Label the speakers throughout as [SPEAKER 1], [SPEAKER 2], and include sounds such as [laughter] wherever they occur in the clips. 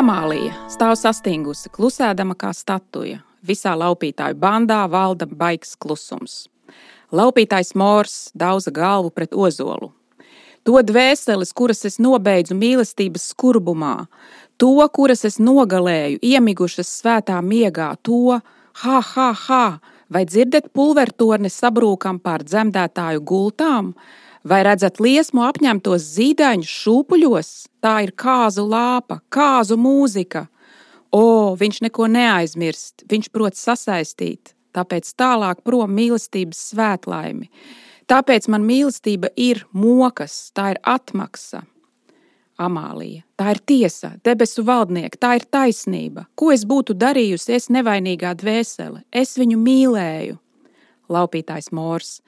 [SPEAKER 1] Amālija stāv sastingusi, klusēdama kā statuja. Visā laupītāju bandā valda baigs klusums. Laupītājs Mors dauza galvu pret ozolu. To dvēseles, kuras es nobeidzu mīlestības skurbumā, to, kuras es nogalēju, iemigušas svētā miegā, to, ha, ha, ha, vai dzirdat pulvertorni sabrūkam pār dzemdētāju gultām, vai redzat liesmu apņemtos zīdaiņus šūpuļos? Tā ir kāzu lāpa, kāzu mūzika. O, viņš neko neaizmirst, viņš prot sasaistīt, tāpēc tālāk prom mīlestības svētlaimi. Tāpēc man mīlestība ir mokas, tā ir atmaksa. Amālija, tā ir tiesa, debesu valdnieka, tā ir taisnība. Ko es būtu darījusi, es nevainīgā dvēsele? Es viņu mīlēju. Laupītājs Mors.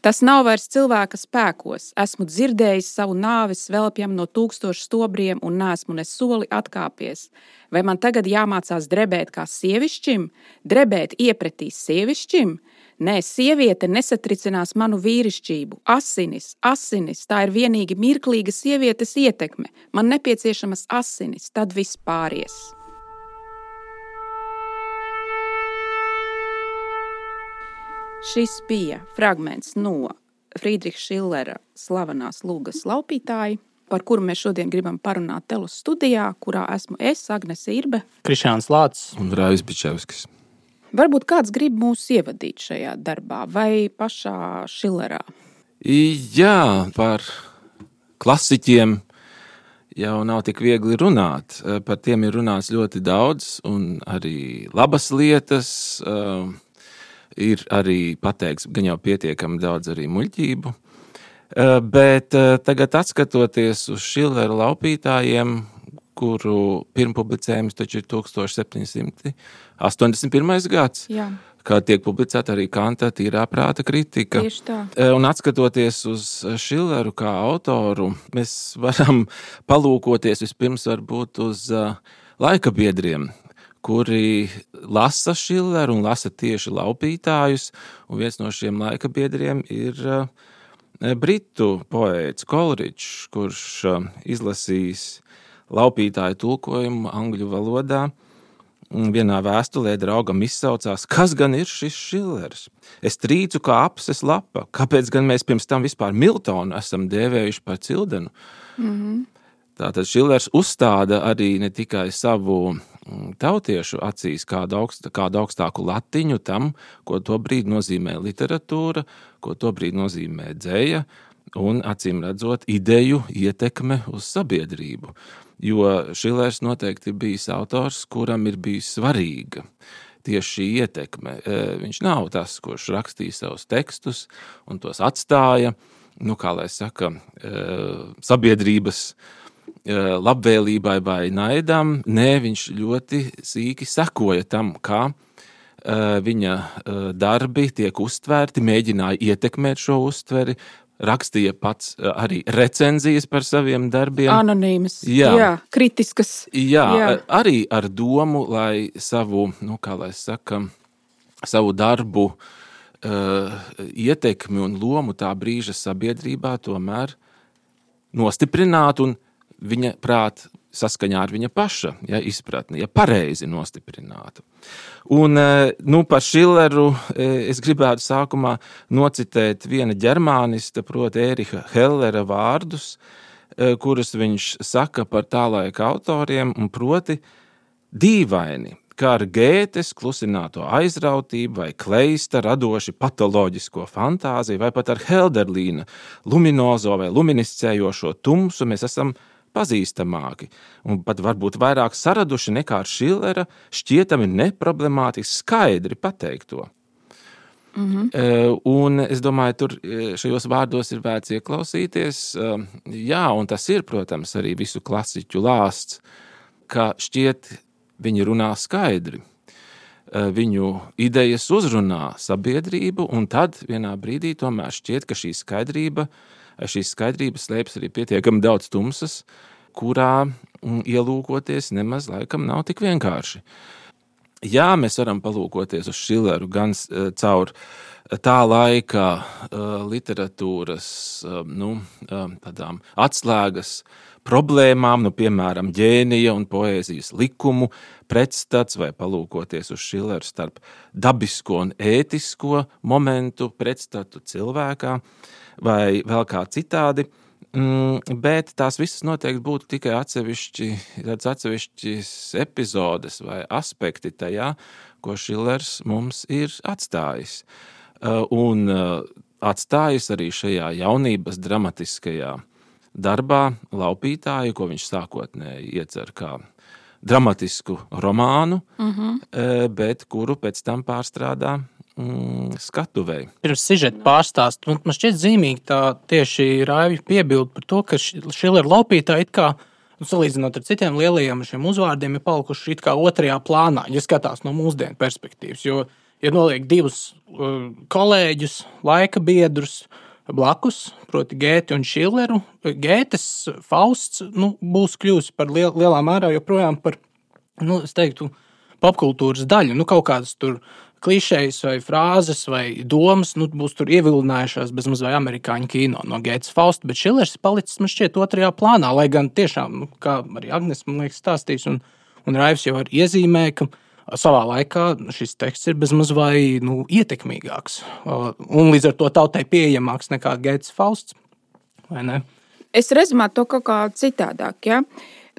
[SPEAKER 1] Tas nav vairs cilvēka spēkos. Esmu dzirdējis savu nāvi svelpjam no tūkstošu stobriem un nesmu ne soli atkāpies. Vai man tagad jāmācās drebēt kā sievišķim, drebēt iepratī sievišķim? Nē, sieviete nesatricinās manu vīrišķību. Asinis, asinis, tā ir vienīgi mirklīga sievietes ietekme. Man nepieciešamas asinis, tad viss pāries. Šis bija fragments no Friedriča Šillera slavenās lūgas laupītāja, par kuru mēs šodien gribam parunāt telus studijā, kurā esmu es, Agnese Irbe,
[SPEAKER 2] Krišāns Lācis
[SPEAKER 3] un Rāvis Bičevskis.
[SPEAKER 1] Varbūt kāds grib mūs ievadīt šajā darbā vai pašā Šillerā.
[SPEAKER 3] Jā, par klasiķiem jau nav tik viegli runāt. Par tiem ir runāts ļoti daudz, un arī labas lietas. Uh, ir arī pateikts, gan jau pietiekami daudz arī muļķību. Eh, bet eh, tagad, skatoties uz Šilera laupītājiem, kuru pirmpublicējums taču ir 1781. gads. Jā. Kā tiek publicēta arī Kanta tīrā prāta kritika.
[SPEAKER 1] Tieši tā.
[SPEAKER 3] Eh, un skatoties uz Šileru kā autoru, mēs varam palūkoties vispirms varbūt uz laika biedriem, kuri lasa Šilleru un lasa tieši laupītājus. Un viens no šiem laika biedriem ir eh, britu poēts Kolričs, kurš eh, izlasīs laupītāju tulkojumu angļu valodā. Vienā vēstulē draugam izsaucās, kas gan ir šis Šillers. Es trīcu kā apses lapa. Kāpēc gan mēs pirms tam vispār Miltonu esam dēvējuši par cildenu? Mm -hmm. Tātad Šillers uzstāda arī ne tikai savu tautiešu acīs kādu, augst, kādu augstāku latiņu tam, ko tobrīd nozīmē literatūra, ko tobrīd nozīmē dzēja, un acīm redzot, ideju ietekme uz sabiedrību. Jo Šilers noteikti ir bijis autors, kuram ir bijis svarīga tieši šī ietekme. E, viņš nav tas, kurš rakstīja savus tekstus un tos atstāja, nu, kā lai saka, e, sabiedrības labvēlībai vai naidam. Nē, viņš ļoti sīki sekoja tam, kā viņa darbi tiek uztvērti, mēģināja ietekmēt šo uztveri, rakstīja pats arī recenzijas par saviem darbiem.
[SPEAKER 1] Anonīmas, jā, jā kritiskas.
[SPEAKER 3] Jā, jā, arī ar domu, lai savu, nu, kā lai saka, savu darbu uh, ietekmi un lomu tā brīža sabiedrībā tomēr nostiprinātu un viņa prāta saskaņā ar viņa paša ja, izpratni, ja pareizi nostiprinātu. Un, e, nu, par Šileru e, es gribētu sākumā nocitēt viena ģermānista, proti, Ēriha Hellera vārdus, e, kurus viņš saka par tā laika autoriem, un proti, dīvaini, kā ar gētes klusināto aizrautību vai kleista radoši patoloģisko fantāziju, vai pat ar Helderlīna luminozo vai luminiscējošo tumsu mēs esam pazīstamāki un pat varbūt vairāk saraduši nekā ar Šillera šķietami neproblemātiski skaidri pateikto. Mm -hmm. Un es domāju, tur e, šajos vārdos ir vērts ieklausīties. E, jā, un tas ir, protams, arī visu klasiķu lāsts, ka šķiet viņi runā skaidri. Viņu idejas uzrunā sabiedrību, un tad vienā brīdī tomēr šķiet, ka šī skaidrība ir šīs skaidrības slēpjas arī pietiekami daudz tumsas, kurā mm, ielūkoties nemaz laikam nav tik vienkārši. jā, mēs varam palūkoties uz Šileru gan caur tā laika literatūras nu, tādām atslēgas problēmām, nu, piemēram, ģēnija un poēzijas likumu pretstats, vai palūkoties uz Šileru starp dabisko un ētisko momentu pretstatu cilvēkā, vai vēl kā citādi. Mm, bet tās visas noteikti būtu tikai atsevišķi, atsevišķas epizodes vai aspekti tajā, ko Šilers mums ir atstājis. Uh, un uh, atstājis arī šajā jaunības dramatiskajā darbā Laupītāju, ko viņš sākotnēji iecer kā dramatisku romānu, mm -hmm. bet kuru pēc tam pārstrādā mm, skatuvei.
[SPEAKER 2] Pirms sižeta pārstāstā man, man šķiet zīmīgi tā tieši Raivi piebilda par to, ka Šilera laupītāji it kā. Nu, salīdzinot ar citiem lielajiem uzvārdiem, ir palikuši it kā otrajā plānā, ja skatās no mūsdienu perspektīvas. Jo, ja noliek divus uh, kolēģus, laika biedrus blakus, proti, Gēti un Šileru, Gētes Fausts nu, būs kļuvusi par liel, lielā mērā joprojām par, nu, teiktu, popkultūras daļu. Nu, kaut kādas tur klišejas vai frāzes vai domas nu, būs tur ievilinājušās bezmaz vai amerikāņu kino no Gates Fausta, bet Šilers ir palicis man šķiet otrajā plānā, lai gan tiešām, nu, kā arī Agnes man liekas stāstīs, un, un Raivs jau ir iezīmē, ka savā laikā šis teksts ir bezmaz vai nu, ietekmīgāks un līdz ar to tautai pieejamāks nekā Gates Fausts, vai ne?
[SPEAKER 1] Es rezumētu to kaut kā citādāk, ja?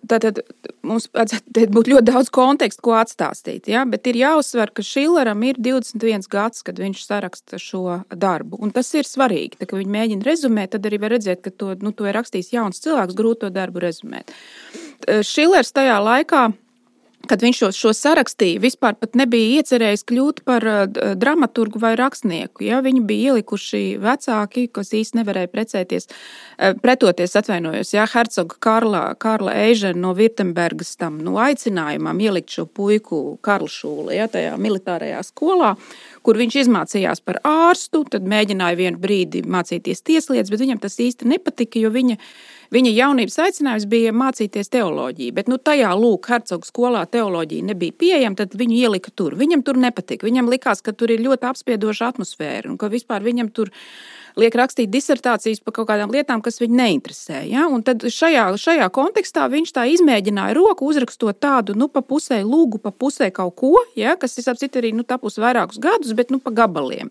[SPEAKER 1] Tātad mums būtu ļoti daudz kontekstu, ko atstāstīt. Ja? Bet ir jāuzsver, ka Šileram ir 21 gads, kad viņš saraksta šo darbu. Un tas ir svarīgi. Tā, kad viņi mēģina rezumēt, tad arī var redzēt, ka to, nu, to ir rakstījis jauns cilvēks, grūti to darbu rezumēt. Šilers tajā laikā kad viņš šo, šo sarakstīja, vispār nebija iecerējis kļūt par uh, dramaturgu vai rakstnieku. Ja? Viņu bija ielikuši vecāki, kas īstenībā nevarēja precēties, uh, pretoties, atvainojos, ja? Hercoga Karla, Karla Eižena no Virtembergas tam nu, aicinājumam ielikt šo puiku Karla Šūli ja? tajā militārajā skolā. Kur viņš izmācījās par ārstu, tad mēģināja vienu brīdi mācīties tieslietas, bet viņam tas īsti nepatika, jo viņa Viņa jaunības aicinājums bija mācīties teoloģiju, bet nu, tajā lūk, Hercogs skolā teoloģija nebija pieejama, tad viņu ielika tur. Viņam tur nepatika. Viņam likās, ka tur ir ļoti apspiedoša atmosfēra un ka vispār viņam tur liek rakstīt disertācijas par kaut kādām lietām, kas viņu neinteresē. Ja? Un tad šajā, šajā kontekstā viņš tā izmēģināja roku, uzrakstot tādu, nu, pa pusē lūgu, pa pusē kaut ko, ja? kas, ap citu, arī nu, tapus vairākus gadus, bet nu, pa gabaliem.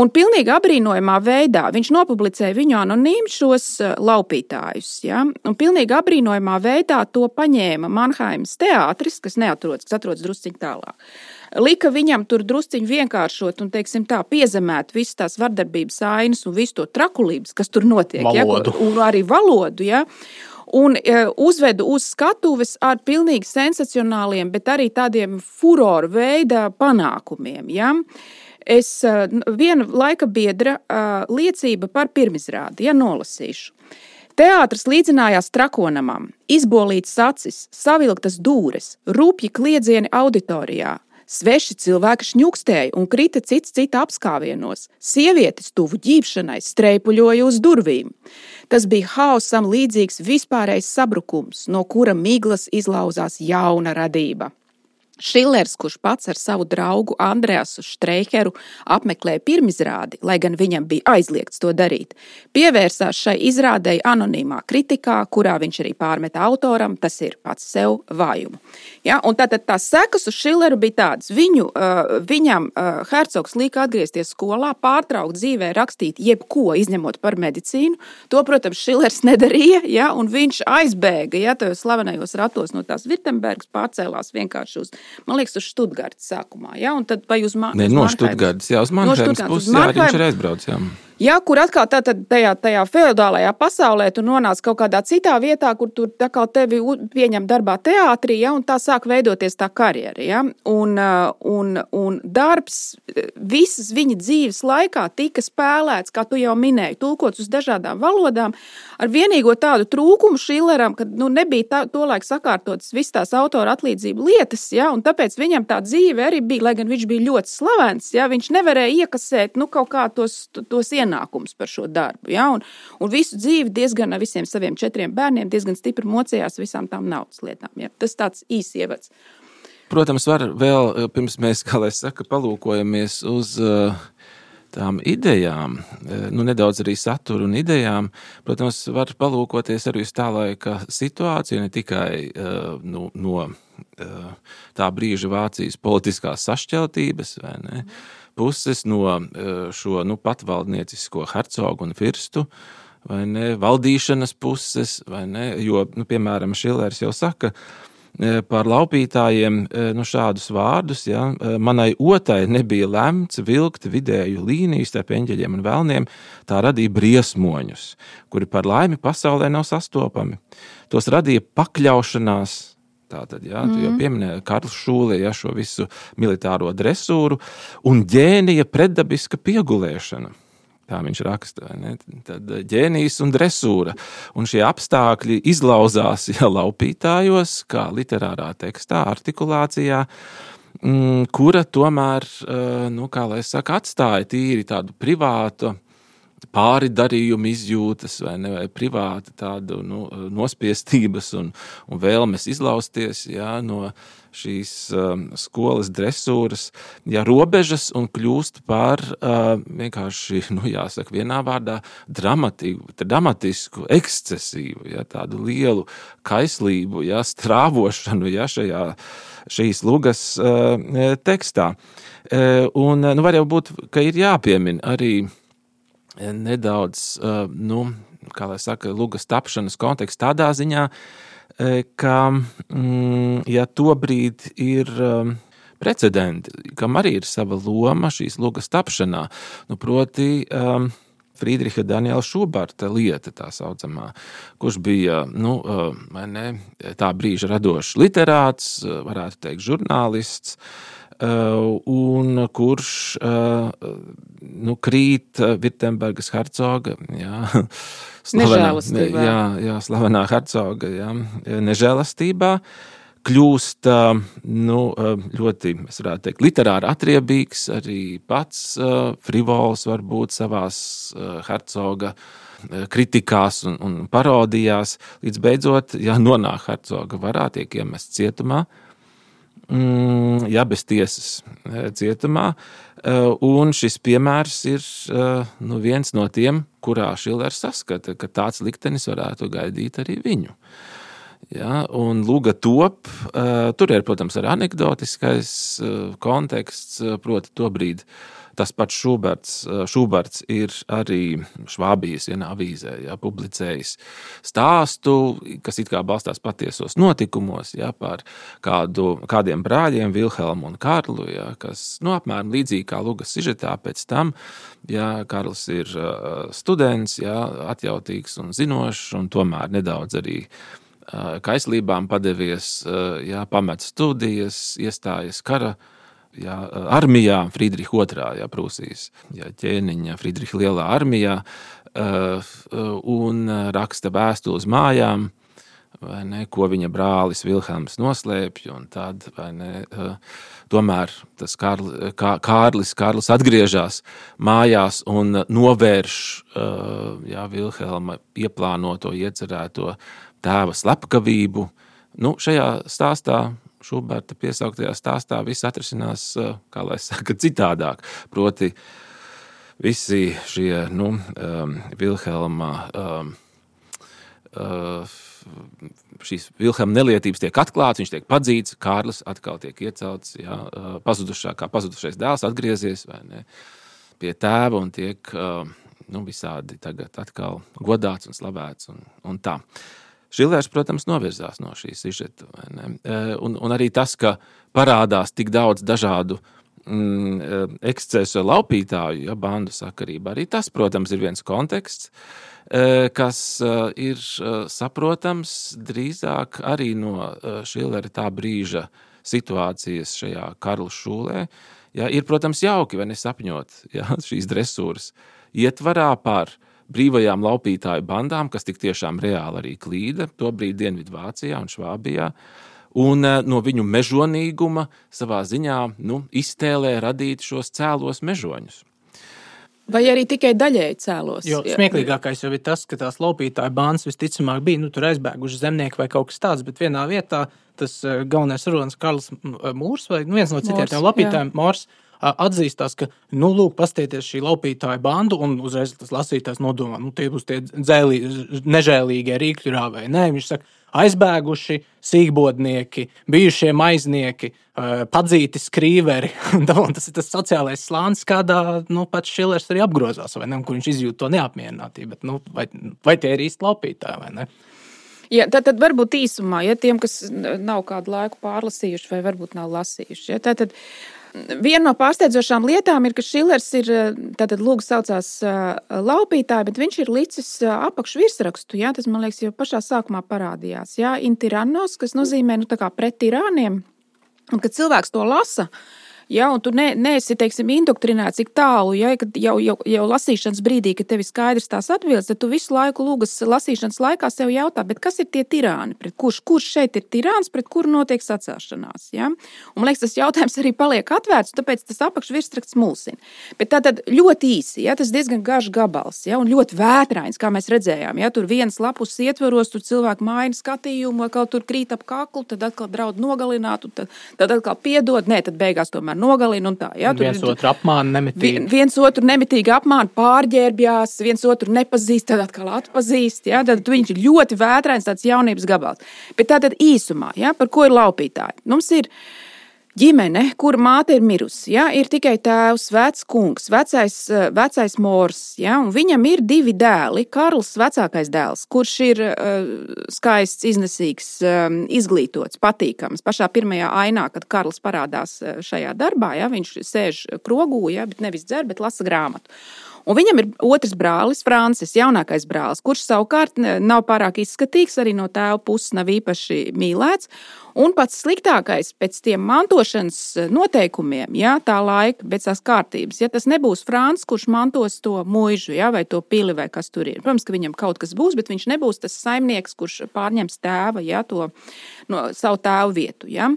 [SPEAKER 1] Un pilnīgi apbrīnojamā veidā viņš nopublicēja viņu anonīmu šos eh, laupītājus. Ja? Un pilnīgi apbrīnojamā veidā to paņēma Manheimas teātris, kas neatrodas, kas atrodas drusciņā tālāk. Lika viņam tur drusciņi vienkāršot un, teiksim, tā piezemēt visas tās vardarbības ainas un visu to trakulības, kas tur notiek.
[SPEAKER 2] Valodu.
[SPEAKER 1] Ja? Un arī valodu. Ja? un e, uzvedu uz skatuves ar pilnīgi sensacionāliem, bet arī tādiem furoru veida panākumiem. Ja? Es viena laika biedra liecība par pirmizrādi, ja nolasīšu. Teātris līdzinājās trakonamam, izbolīts acis, savilktas dūres, rupji kliedzieni auditorijā. Sveši cilvēki šņukstēja un krita cits cita apskāvienos. Sievietes tuvu ģīpšanai streipuļoja uz durvīm. Tas bija haosam līdzīgs vispārējs sabrukums, no kura miglas izlauzās jauna radība. Šillers, kurš pats ar savu draugu Andreasu Streicheru apmeklēja pirmizrādi, lai gan viņam bija aizliegts to darīt, pievērsās šai izrādēji anonīmā kritikā, kurā viņš arī pārmeta autoram, tas ir pats sev vājumu. Ja? Tātad tās sekas uz Šilleru bija tādas. Viņu, uh, viņam uh, Hercogs lika atgriezties skolā, pārtraukt dzīvē, rakstīt jebko, izņemot par medicīnu. To, protams, Šillers nedarīja, ja? un viņš aizbēga ja, tajos slavenajos ratos no tās Virtembergas, pārcēlās vienkārši uz man liekas, uz Stuttgartas sākumā. Ja? Un tad vai uz
[SPEAKER 3] Mārciņu? No Stuttgartas, jā, uz Mārciņas puses, jā, viņš ir aizbraucis.
[SPEAKER 1] Ja, kur atkal tā, tajā, tajā feudālajā pasaulē tu nonāc kaut kādā citā vietā, kur tur tevi pieņem darbā teātrī, ja, un tā sāk veidoties tā karjera. Ja, un, uh, un, un darbs visas viņa dzīves laikā tika spēlēts, kā tu jau minēji, tulkots uz dažādām valodām, ar vienīgo tādu trūkumu Šileram, ka nu, nebija tā, tolaik sakārtotas visas tās autora atlīdzību lietas, ja, un tāpēc viņam tā dzīve arī bija, lai gan viņš bija ļoti slavens, ja, viņš nevarēja iekasēt nu, kaut kā tos, tos ienākumus ienākums par šo darbu. Ja? Un, un visu dzīvi diezgan ar visiem saviem četriem bērniem diezgan stipri mocījās visām tām naudas lietām. Ja? Tas tāds īsi ievads.
[SPEAKER 3] Protams, var vēl pirms mēs, kā lai saka, palūkojamies uz uh, tām idejām, nu, nedaudz arī saturu un idejām. Protams, var palūkoties arī uz tā laika situāciju, ne tikai nu, no tā brīža Vācijas politiskās sašķeltības, ne, puses no uh, šo nu, patvaldniecisko hercogu un firstu. Vai ne, valdīšanas puses, vai ne, jo, nu, piemēram, Šilers jau saka, uh, E, par laupītājiem e, nu, šādus vārdus. Ja, manai otai nebija lemts vilkt vidēju līniju starp eņģeļiem un vēlniem, tā radīja briesmoņus, kuri par laimi pasaulē nav sastopami. Tos radīja pakļaušanās. Tātad, jā, tu jau mhm. pieminēji Karls Šūlē, ja, šo visu militāro dresūru un ģēnija pretdabiska piegulēšana. Tā viņš raksta. Tad eh, ģēnijs un dresūra. Un šie apstākļi izlauzās [laughs] ja laupītājos, kā literārā tekstā, artikulācijā, mm, kura tomēr, eh, nu, kā lai saka, atstāja tīri tādu privātu pāridarījumu izjūtas vai, ne, vai privāti tādu nu, nospiestības un, un vēlmes izlausties ja, no šīs um, skolas dresūras, ja robežas un kļūst par uh, vienkārši, nu, jāsaka, vienā vārdā, dramatīgu, dramatisku, ekscesīvu, ja, tādu lielu kaislību, ja, strāvošanu ja, šajā, šīs lugas uh, tekstā. Uh, un, nu, var jau būt, ka ir jāpiemina arī nedaudz, uh, nu, kā lai saka, lugas tapšanas konteksts tādā ziņā, uh, ka, mm, ja tobrīd ir um, precedenti, kam arī ir sava loma šīs lugas tapšanā, nu, proti, Friedricha Daniela Šubarta lieta, tā saucamā, kurš bija nu, ne, tā brīža radošs literāts, varētu teikt, žurnālists. Uh, un kurš uh, nu, krīt Virtembergas hercoga. Jā, [laughs]
[SPEAKER 1] slavenā,
[SPEAKER 3] jā, jā, slavenā hercoga jā, nežēlastībā. Kļūst nu, ļoti, es varētu teikt, literāri atriebīgs, arī pats frivols varbūt savās hercoga kritikās un, un parodijās, līdz beidzot, ja nonāk hercoga varā, tiek iemests cietumā. Uh, mm, jā, bez tiesas e, cietumā. E, un šis piemērs ir e, nu, viens no tiem, kurā Šilers saskata, ka tāds liktenis varētu gaidīt arī viņu. Ja, un Lūga top, tur ir, protams, arī anekdotiskais konteksts, proti, to brīdi Tas pats Šuberts, Šuberts ir arī Švābijas vienā avīzē ja, publicējis stāstu, kas it kā balstās patiesos notikumos ja, par kādu, kādiem brāļiem, Vilhelmu un Karlu, ja, kas nu, apmēram līdzīgi kā Lugas sižetā pēc tam. Ja, Karls ir students, ja, atjautīgs un zinošs, un tomēr nedaudz arī kaislībām padevies, jā, pamet studijas, iestājas kara jā, armijā, Friedriča otrā, jā, Prūsijas jā, ķēniņa, Friedriča lielā armijā, uh, un raksta vēstuli uz mājām. Ne, ko viņa brālis Vilhelms noslēpj. Tad, ne, uh, tomēr tas Kārli, kā, Kārlis, Kārlis atgriežas mājās un novērš jā, Vilhelma ieplānoto, iecerēto tēva slepkavību. Nu, šajā stāstā Šuberta piesauktajā stāstā viss atrisinās, eh, kā lai saka, [laughs] citādāk. Proti, visi šie nu, um, Vilhelma. Um, uh, Šīs Vilhelma nelietības tiek atklātas, viņš tiek padzīts, Kārlis atkal tiek iecelts, jā, pazudušā, kā pazudušais dēls, atgriezies ne, pie tēva un tiek nu, visādi atkal godāts un slavēts. Un, un tā. Šilers, protams, novirzās no šīs izžeta. E, un, un arī tas, ka parādās tik daudz dažādu mm, e, ekscesu laupītāju, ja bandu sakarībā, arī tas, protams, ir viens konteksts, e, kas ir saprotams drīzāk arī no Šilera tā brīža situācijas šajā Karla šūlē. Ja, ir, protams, jauki, vai ne sapņot ja, šīs dresūras ietvarā par uh, brīvajām laupītāju bandām, kas tik tiešām reāli arī klīda tobrīd Dienvidvācijā un Švābijā. Un eh, no viņu mežonīguma savā ziņā nu, iztēlē radīt šos cēlos mežoņus.
[SPEAKER 1] Vai arī tikai daļēji cēlos?
[SPEAKER 2] Jo smieklīgākais jau ir tas, ka tās laupītāja bandas visticamāk bija nu, tur aizbēguši zemnieki vai kaut kas tāds, bet vienā vietā tas uh, galvenais runas Karls Mūrs vai nu, viens no citiem tiem laupītājiem, Mūrs, atzīstās, ka, nu, lūk, pastieties šī laupītāja bandu, un uzreiz tas lasītājs nodomā, nu, tie būs tie dzēlī, nežēlīgie rīkļu rāvēji. Nē, viņš saka, aizbēguši sīkbodnieki, bijušie maiznieki, padzīti skrīveri. [laughs] tas ir tas sociālais slānis, kādā nu, pats Šilers arī apgrozās, ne, kur viņš izjūt to neapmierinātību. Bet, nu, vai, vai tie ir īsti laupītāji vai ne?
[SPEAKER 1] Ja, tad, tad varbūt īsumā, ja tiem, kas nav kādu laiku pārlasījuši, vai varbūt nav lasījuši, ja, tad, tad Viena no pārsteidzošām lietām ir, ka Šilers ir tātad lūgs saucās laupītāji, bet viņš ir licis apakšvirsrakstu. Jā, tas man liekas jau pašā sākumā parādījās. Jā, intirannos, kas nozīmē nu, pret tirāniem. Un, kad cilvēks to lasa, uh, Ja, un tu ne, neesi teiksim, indoktrinēts tik tālu, ja, kad jau, jau, jau lasīšanas brīdī, kad tev ir skaidrs tās atbildes, tad tu visu laiku lūgas lasīšanas laikā sev jautā, kas ir tie tirāni, kurš, kurš šeit ir tirāns, pret kuru notiek sacēšanās. Ja? Un, man liekas, tas jautājums arī paliek atvērts, tāpēc tas apakšvirsraksts mulsina. Bet tā tad ļoti īsi, ja, tas diezgan garš gabals, ja, un ļoti vētrains, kā mēs redzējām. Ja, tur viens lapus ietvaros, tur cilvēki maina skatījumu, kaut tur krīt ap kaklu, tad atkal draud nogalināt, tad, tad atkal piedod, nē, tad beigās tomēr tomēr nogalina. Tā, ja,
[SPEAKER 2] tur viens otru apmāna nemitīgi.
[SPEAKER 1] Viens otru nemitīgi apmāna, pārģērbjās, viens otru nepazīst, tad atkal atpazīst. Ja, tad viņš ir ļoti vētrains, tāds jaunības gabals. Bet tā tad īsumā, ja, par ko ir laupītāji? Mums ir ģimene, kur māte ir mirusi. Ja? Ir tikai tēvs, vecs kungs, vecais, eh, vecais mors. Ja? Viņam ir divi dēli. Karls, vecākais dēls, kurš ir uh, skaists, iznesīgs, um, izglītots, patīkams. Pašā pirmajā ainā, kad Karls parādās šajā darbā, ja? viņš sēž krogū, ja? bet nevis dzer, bet lasa grāmatu. Un viņam ir otrs brālis, Francis, jaunākais brālis, kurš savukārt nav pārāk izskatīgs, arī no tēva puses nav īpaši mīlēts. Un pats sliktākais pēc tiem mantošanas noteikumiem, ja tā laika, pēc tās kārtības, ja tas nebūs Francis, kurš mantos to mūžu, ja, vai to pili, vai kas tur ir. Protams, ka viņam kaut kas būs, bet viņš nebūs tas saimnieks, kurš pārņems tēva, ja, to no savu tēvu vietu. Ja.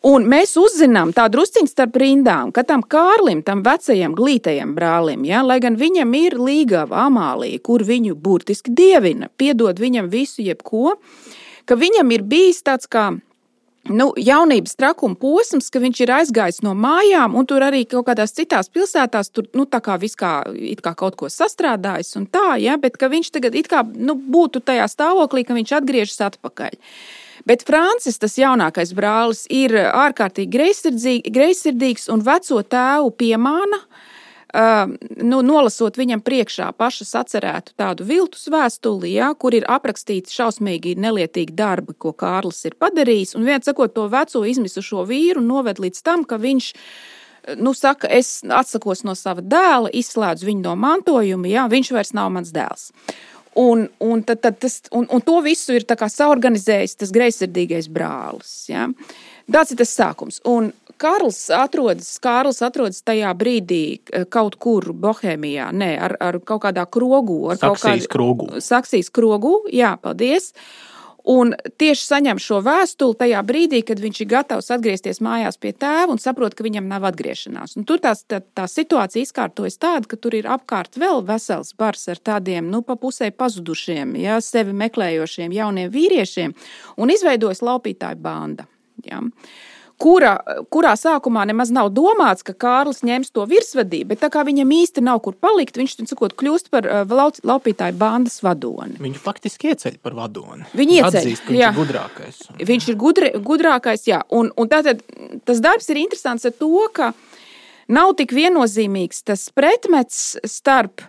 [SPEAKER 1] Un mēs uzzinām tā drusciņā starp rindām, ka tam Kārlim, tam vecajam glītajam brālim, ja, lai gan viņam ir līgava Amālija, kur viņu burtiski dievina, piedod viņam visu, jebko, ka viņam ir bijis tāds kā nu, jaunības trakuma posms, ka viņš ir aizgājis no mājām, un tur arī kaut kādās citās pilsētās, tur nu, kā viskā, kā kaut ko sastrādājis, un tā, ja, bet ka viņš tagad kā, nu, būtu tajā stāvoklī, ka viņš atgriežas atpakaļ. Bet Francis, tas jaunākais brālis, ir ārkārtīgi greizsirdīgs un veco tēvu piemāna. Uh, nu, nolasot viņam priekšā pašas atcerētu tādu viltus vēstuli, ja, kur ir aprakstīti šausmīgi nelietīgi darbi, ko Kārlis ir padarījis. Un viens sakot, to veco izmisušo vīru noved līdz tam, ka viņš nu, saka, es atsakos no sava dēla, izslēdzu viņu no mantojuma, ja, viņš vairs nav mans dēls. Un, un, tad, tad tas, un, un to visu ir saorganizējis tas greizsirdīgais brālis. Ja? Tāds ir tas sākums. Un Kārls atrodas, Kārls atrodas tajā brīdī eh, kaut kur Bohēmijā, ne, ar, ar kaut kādā krogū. Ar
[SPEAKER 2] Saksijas kaut kādu, krogū.
[SPEAKER 1] Saksijas krogū, jā, paldies. Uh, Un tieši saņem šo vēstuli tajā brīdī, kad viņš ir gatavs atgriezties mājās pie tēva un saprot, ka viņam nav atgriešanās. Un tur tās, tā, tā situācija izkārtojas tāda, ka tur ir apkārt vēl vesels bars ar tādiem nu, pa pusē pazudušiem, ja, sevi meklējošiem jauniem vīriešiem un izveidojas laupītāju banda. Ja kura, kurā sākumā nemaz nav domāts, ka Kārlis ņems to virsvadību, bet tā kā viņam īsti nav kur palikt, viņš sakot, kļūst par uh, laupītāju bandas vadoni.
[SPEAKER 2] Viņu faktiski ieceļ par vadoni.
[SPEAKER 1] Viņi ieceļ,
[SPEAKER 2] Atzīst, viņš jā. ir gudrākais.
[SPEAKER 1] Viņš ir gudri, gudrākais, jā. Un, un tātad tas darbs ir interesants ar to, ka nav tik viennozīmīgs tas pretmets starp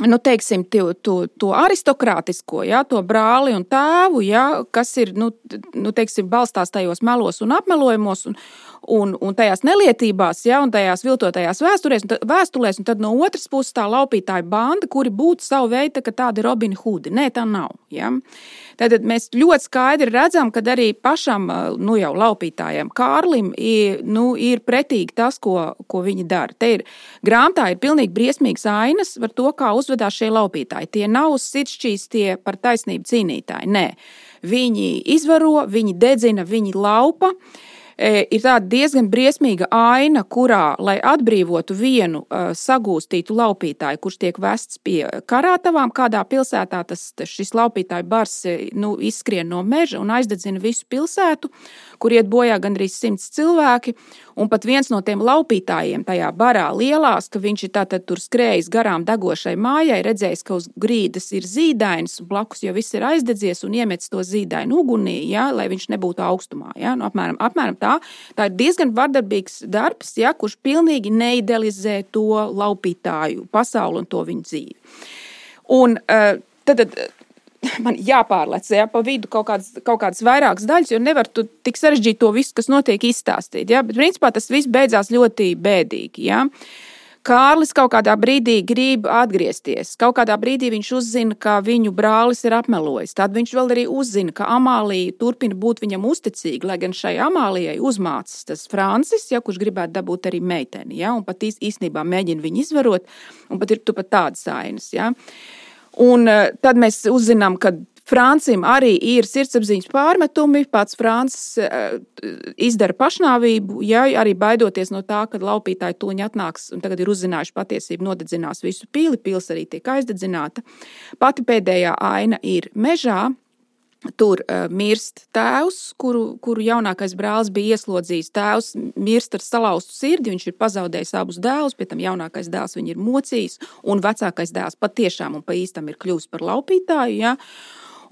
[SPEAKER 1] nu, teiksim, to, to, to aristokrātisko, ja, to brāli un tēvu, ja, kas ir nu, nu, teiksim, balstās tajos melos un apmelojumos. Un, un, un tajās nelietībās, ja, un tajās viltotajās vēsturēs, un vēstulēs, un tad no otras puses tā laupītāja banda, kuri būtu savu veidu tādi Robini Hudi. Nē, tā nav. Ja. Tad mēs ļoti skaidri redzam, ka arī pašam nu, jau laupītājam Kārlim ir, nu, ir pretīgi tas, ko, ko viņi dara. Te ir grāmatā ir pilnīgi briesmīgs ainas par to, kā uzvedās šie laupītāji. Tie nav sirdsčīstie par taisnību cīnītāji. Nē, viņi izvaro, viņi dedzina, viņi laupa. e, ir tāda diezgan briesmīga aina, kurā, lai atbrīvotu vienu uh, sagūstītu laupītāju, kurš tiek vests pie karātavām, kādā pilsētā tas, šis laupītāju bars nu, izskrien no meža un aizdedzina visu pilsētu, kur iet bojā gandrīz simts cilvēki. Un pat viens no tiem laupītājiem tajā barā lielās, ka viņš ir tātad tur skrējis garām degošai mājai, redzējis, ka uz grīdas ir zīdainis, blakus jau viss ir aizdedzies un iemetis to zīdainu ugunī, ja, lai viņš nebūtu augstumā. Ja. Nu, apmēram, apmēram tā. Tā ir diezgan vardarbīgs darbs, ja, kurš pilnīgi neidealizē to laupītāju pasauli un to viņu dzīvi. Un, uh, tad, tad, man jāpārlec ja, pa vidu kaut kādas, kaut kādas vairākas daļas, jo nevar tik sarežģīt to visu, kas notiek, izstāstīt. Ja? Bet, principā, tas viss beidzās ļoti bēdīgi. Ja? Kārlis kaut kādā brīdī grib atgriezties. Kaut kādā brīdī viņš uzzina, ka viņu brālis ir apmelojis. Tad viņš vēl arī uzzina, ka Amālija turpina būt viņam uzticīga, lai gan šai Amālijai uzmācās tas Francis, ja, kurš gribētu dabūt arī meiteni. Ja, un pat īstenībā mēģina viņu izvarot, un pat ir pat tādas ainas. Ja. Un eh, tad mēs uzzinām, ka Francim arī ir sirdsapziņas pārmetumi. Pats Francis uh, izdara pašnāvību, ja arī baidoties no tā, ka laupītāji toņi atnāks un tagad ir uzzinājuši patiesību, nodedzinās visu pili, pils arī tiek aizdedzināta. Pati pēdējā aina ir mežā. Tur uh, mirst tēvs, kuru, kuru jaunākais brālis bija ieslodzījis. Tēvs mirst ar salauztu sirdi, viņš ir pazaudējis abus dēlus, pie tam jaunākais dēls viņu ir mocījis, un vecākais dēls patiešām un pa īstam ir kļuvis par laupītāju. Ja?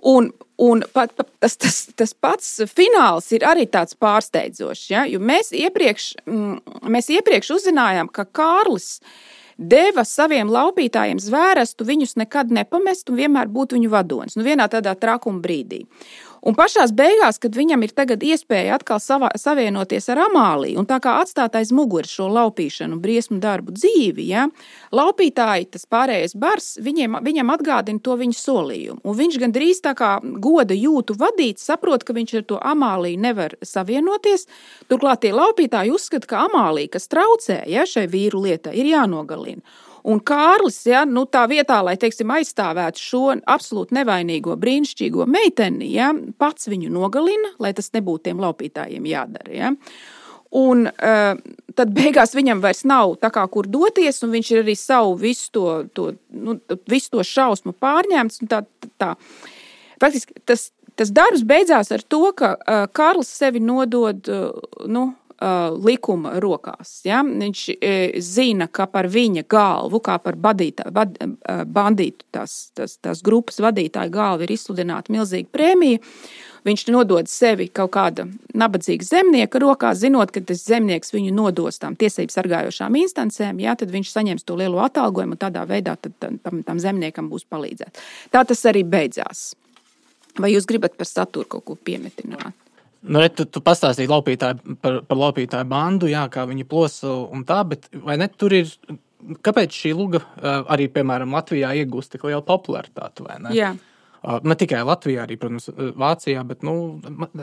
[SPEAKER 1] Un, un pat, pat, tas, tas, tas pats fināls ir arī tāds pārsteidzošs. Ja? Jo mēs iepriekš, mm, mēs iepriekš uzzinājām, ka Kārlis deva saviem laupītājiem zvērestu viņus nekad nepamest un vienmēr būt viņu vadonis. Nu, vienā tādā trakuma brīdī. Un pašā beigās, kad viņam ir iespēja atkal savā, savienoties ar Amāliju, un tā kā atstāt aiz muguras šo laupīšanu, briesmu darbu dzīvi, ja, laupītāji, tas pārējais bars, viņiem, viņam atgādina to viņa solījumu. Un viņš gandrīz tā kā goda jūtu vadīt, saprot, ka viņš ar to Amāliju nevar savienoties. Turklāt tie laupītāji uzskata, ka Amālija, kas traucē ja, šai vīru lietai, ir jānogalina. Un Kārlis, ja, nu, tā vietā, lai teiksim, aizstāvētu šo absolūti nevainīgo, brīnišķīgo meiteni, ja, pats viņu nogalina, lai tas nebūtu tiem laupītājiem jādara. Ja. Un uh, tad beigās viņam vairs nav kā, kur doties, un viņš ir arī savu visu to, to, nu, visu to šausmu pārņēmis. Tā, tā. Faktiski tas, tas darbs beidzās ar to, ka uh, Kārlis sevi nodod uh, nu, uh, likuma rokās. Ja? Viņš uh, zina, ka par viņa galvu, kā par badītā, bad, uh, bandītu, tās, tās, tās grupas vadītāja galvu ir izsludināta milzīga prēmija. Viņš nodod sevi kaut kāda nabadzīga zemnieka rokās, zinot, ka tas zemnieks viņu nodos tām tiesību sargājošām instancēm, jā, tad viņš saņems to lielo atalgojumu un tādā veidā tam, tam zemniekam būs palīdzēt. Tā tas arī beidzās. Vai jūs gribat par saturu kaut ko piemetināt?
[SPEAKER 2] Nu, re, tu, tu pastāstīji laupītāju, par, par laupītāju bandu, jā, kā viņi plosa un tā, bet vai ne tur ir? Kāpēc šī luga arī, piemēram, Latvijā iegūst tik lielu popularitāti? Ne?
[SPEAKER 1] Jā.
[SPEAKER 2] Ne tikai Latvijā, arī, protams, Vācijā, bet nu,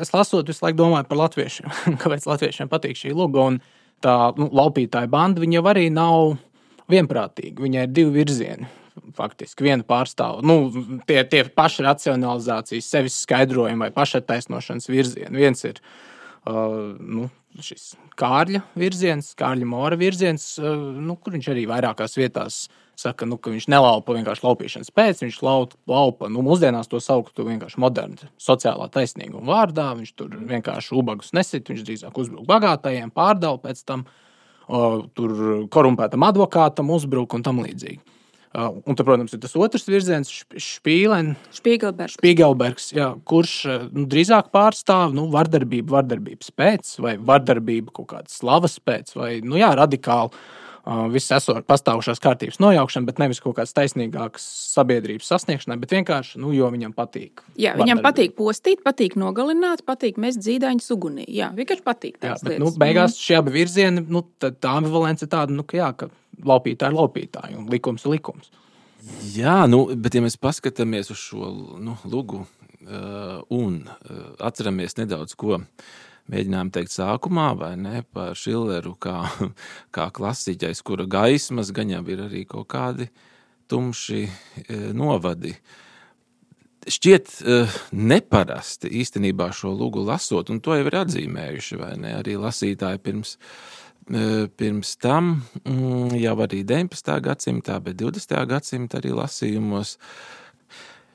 [SPEAKER 2] es lasot, visu laiku domāju par latviešiem. [laughs] Kāpēc latviešiem patīk šī luga? Un tā nu, laupītāja banda jau arī nav vienprātīga. Viņai ir divi virzieni faktiski viena pārstāv. Nu, tie, tie paši racionalizācijas, sevis skaidrojumi vai pašattaisnošanas virzieni. Viens ir uh, nu, šis kārļa virziens, kārļa mora virziens, uh, nu, kur viņš arī vairākās vietās saka, nu, ka viņš nelaupa vienkārši laupīšanas pēc, viņš laupa, nu, mūsdienās to sauktu vienkārši modernu sociālā taisnīguma vārdā. Viņš tur vienkārši ubagus nesit, viņš drīzāk uzbruk bagātajiem, pārdala pēc tam. Uh, tur korumpētam advokātam uzbruk un tam līdzīgi. Un, tad, protams, ir tas otrs virziens, Špīlens,
[SPEAKER 1] Spiegelbergs,
[SPEAKER 2] jā, kurš nu, drīzāk pārstāv nu, vardarbību, vardarbības pēc, vai vardarbību kaut kādas slavas pēc, vai nu, jā, radikāli uh, viss esot pastāvošās kārtības nojaukšana, bet nevis kaut kādas taisnīgākas sabiedrības sasniegšanai, bet vienkārši, nu, jo viņam patīk.
[SPEAKER 1] Jā, viņam patīk postīt, patīk nogalināt, patīk mest dzīdaņus ugunī. Jā, vienkārši patīk. Jā, bet,
[SPEAKER 2] nu, beigās mm. šie abi virzieni, nu, tā ambivalence ir tāda, nu, ka jā, ka laupītāji ir laupītāji un likums ir likums.
[SPEAKER 3] Jā, nu, bet ja mēs paskatāmies uz šo nu, lugu uh, un uh, atceramies nedaudz, ko mēģinājām teikt sākumā, vai ne par Šileru, kā, [laughs] kā klasiķis, kura gaismas gan jau ir arī kaut kādi tumši uh, novadi. šķiet uh, neparasti īstenībā šo lūgu lasot, un to jau ir atzīmējuši ne, arī lasītāji pirms, uh, pirms tam, mm, jau arī 19. gadsimtā, bet 20. gadsimta arī lasījumos.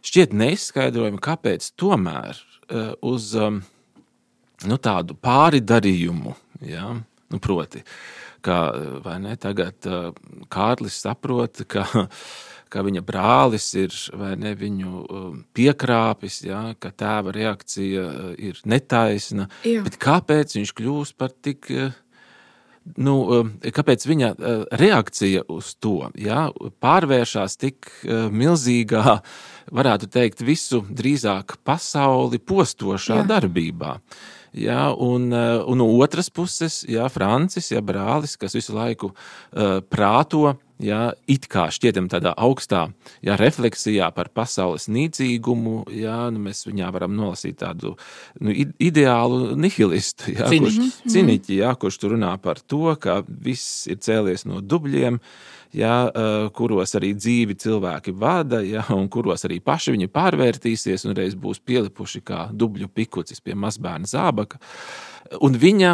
[SPEAKER 3] Šķiet neizskaidrojami, kāpēc tomēr uz um, nu, tādu pāridarījumu, ja, nu, proti, ka ne, tagad uh, Kārlis saprot, ka ka viņa brālis ir ne, viņu piekrāpis, ja, ka tēva reakcija uh, ir netaisna. Kāpēc viņš kļūst par tik? Uh, nu, kāpēc viņa uh, reakcija uz to ja, pārvēršas tik milzīgā, varētu teikt, visu drīzāk pasauli postošā Jā. darbībā? Ja, un, un no otras puses, ja, Francis, ja, brālis, kas visu laiku uh, prāto ja, it kā šķietam tādā augstā ja, refleksijā par pasaules nīcīgumu, ja, nu, mēs viņā varam nolasīt tādu nu, ideālu nihilistu, ja,
[SPEAKER 2] Ciniķi.
[SPEAKER 3] kurš, mhm. ciniķi, ja, kurš tur runā par to, ka viss ir cēlies no dubļiem, ja, kuros arī dzīvi cilvēki vada, ja, un kuros arī paši viņi pārvērtīsies un reiz būs pielipuši kā dubļu pikucis pie mazbērna zābaka. Un viņa,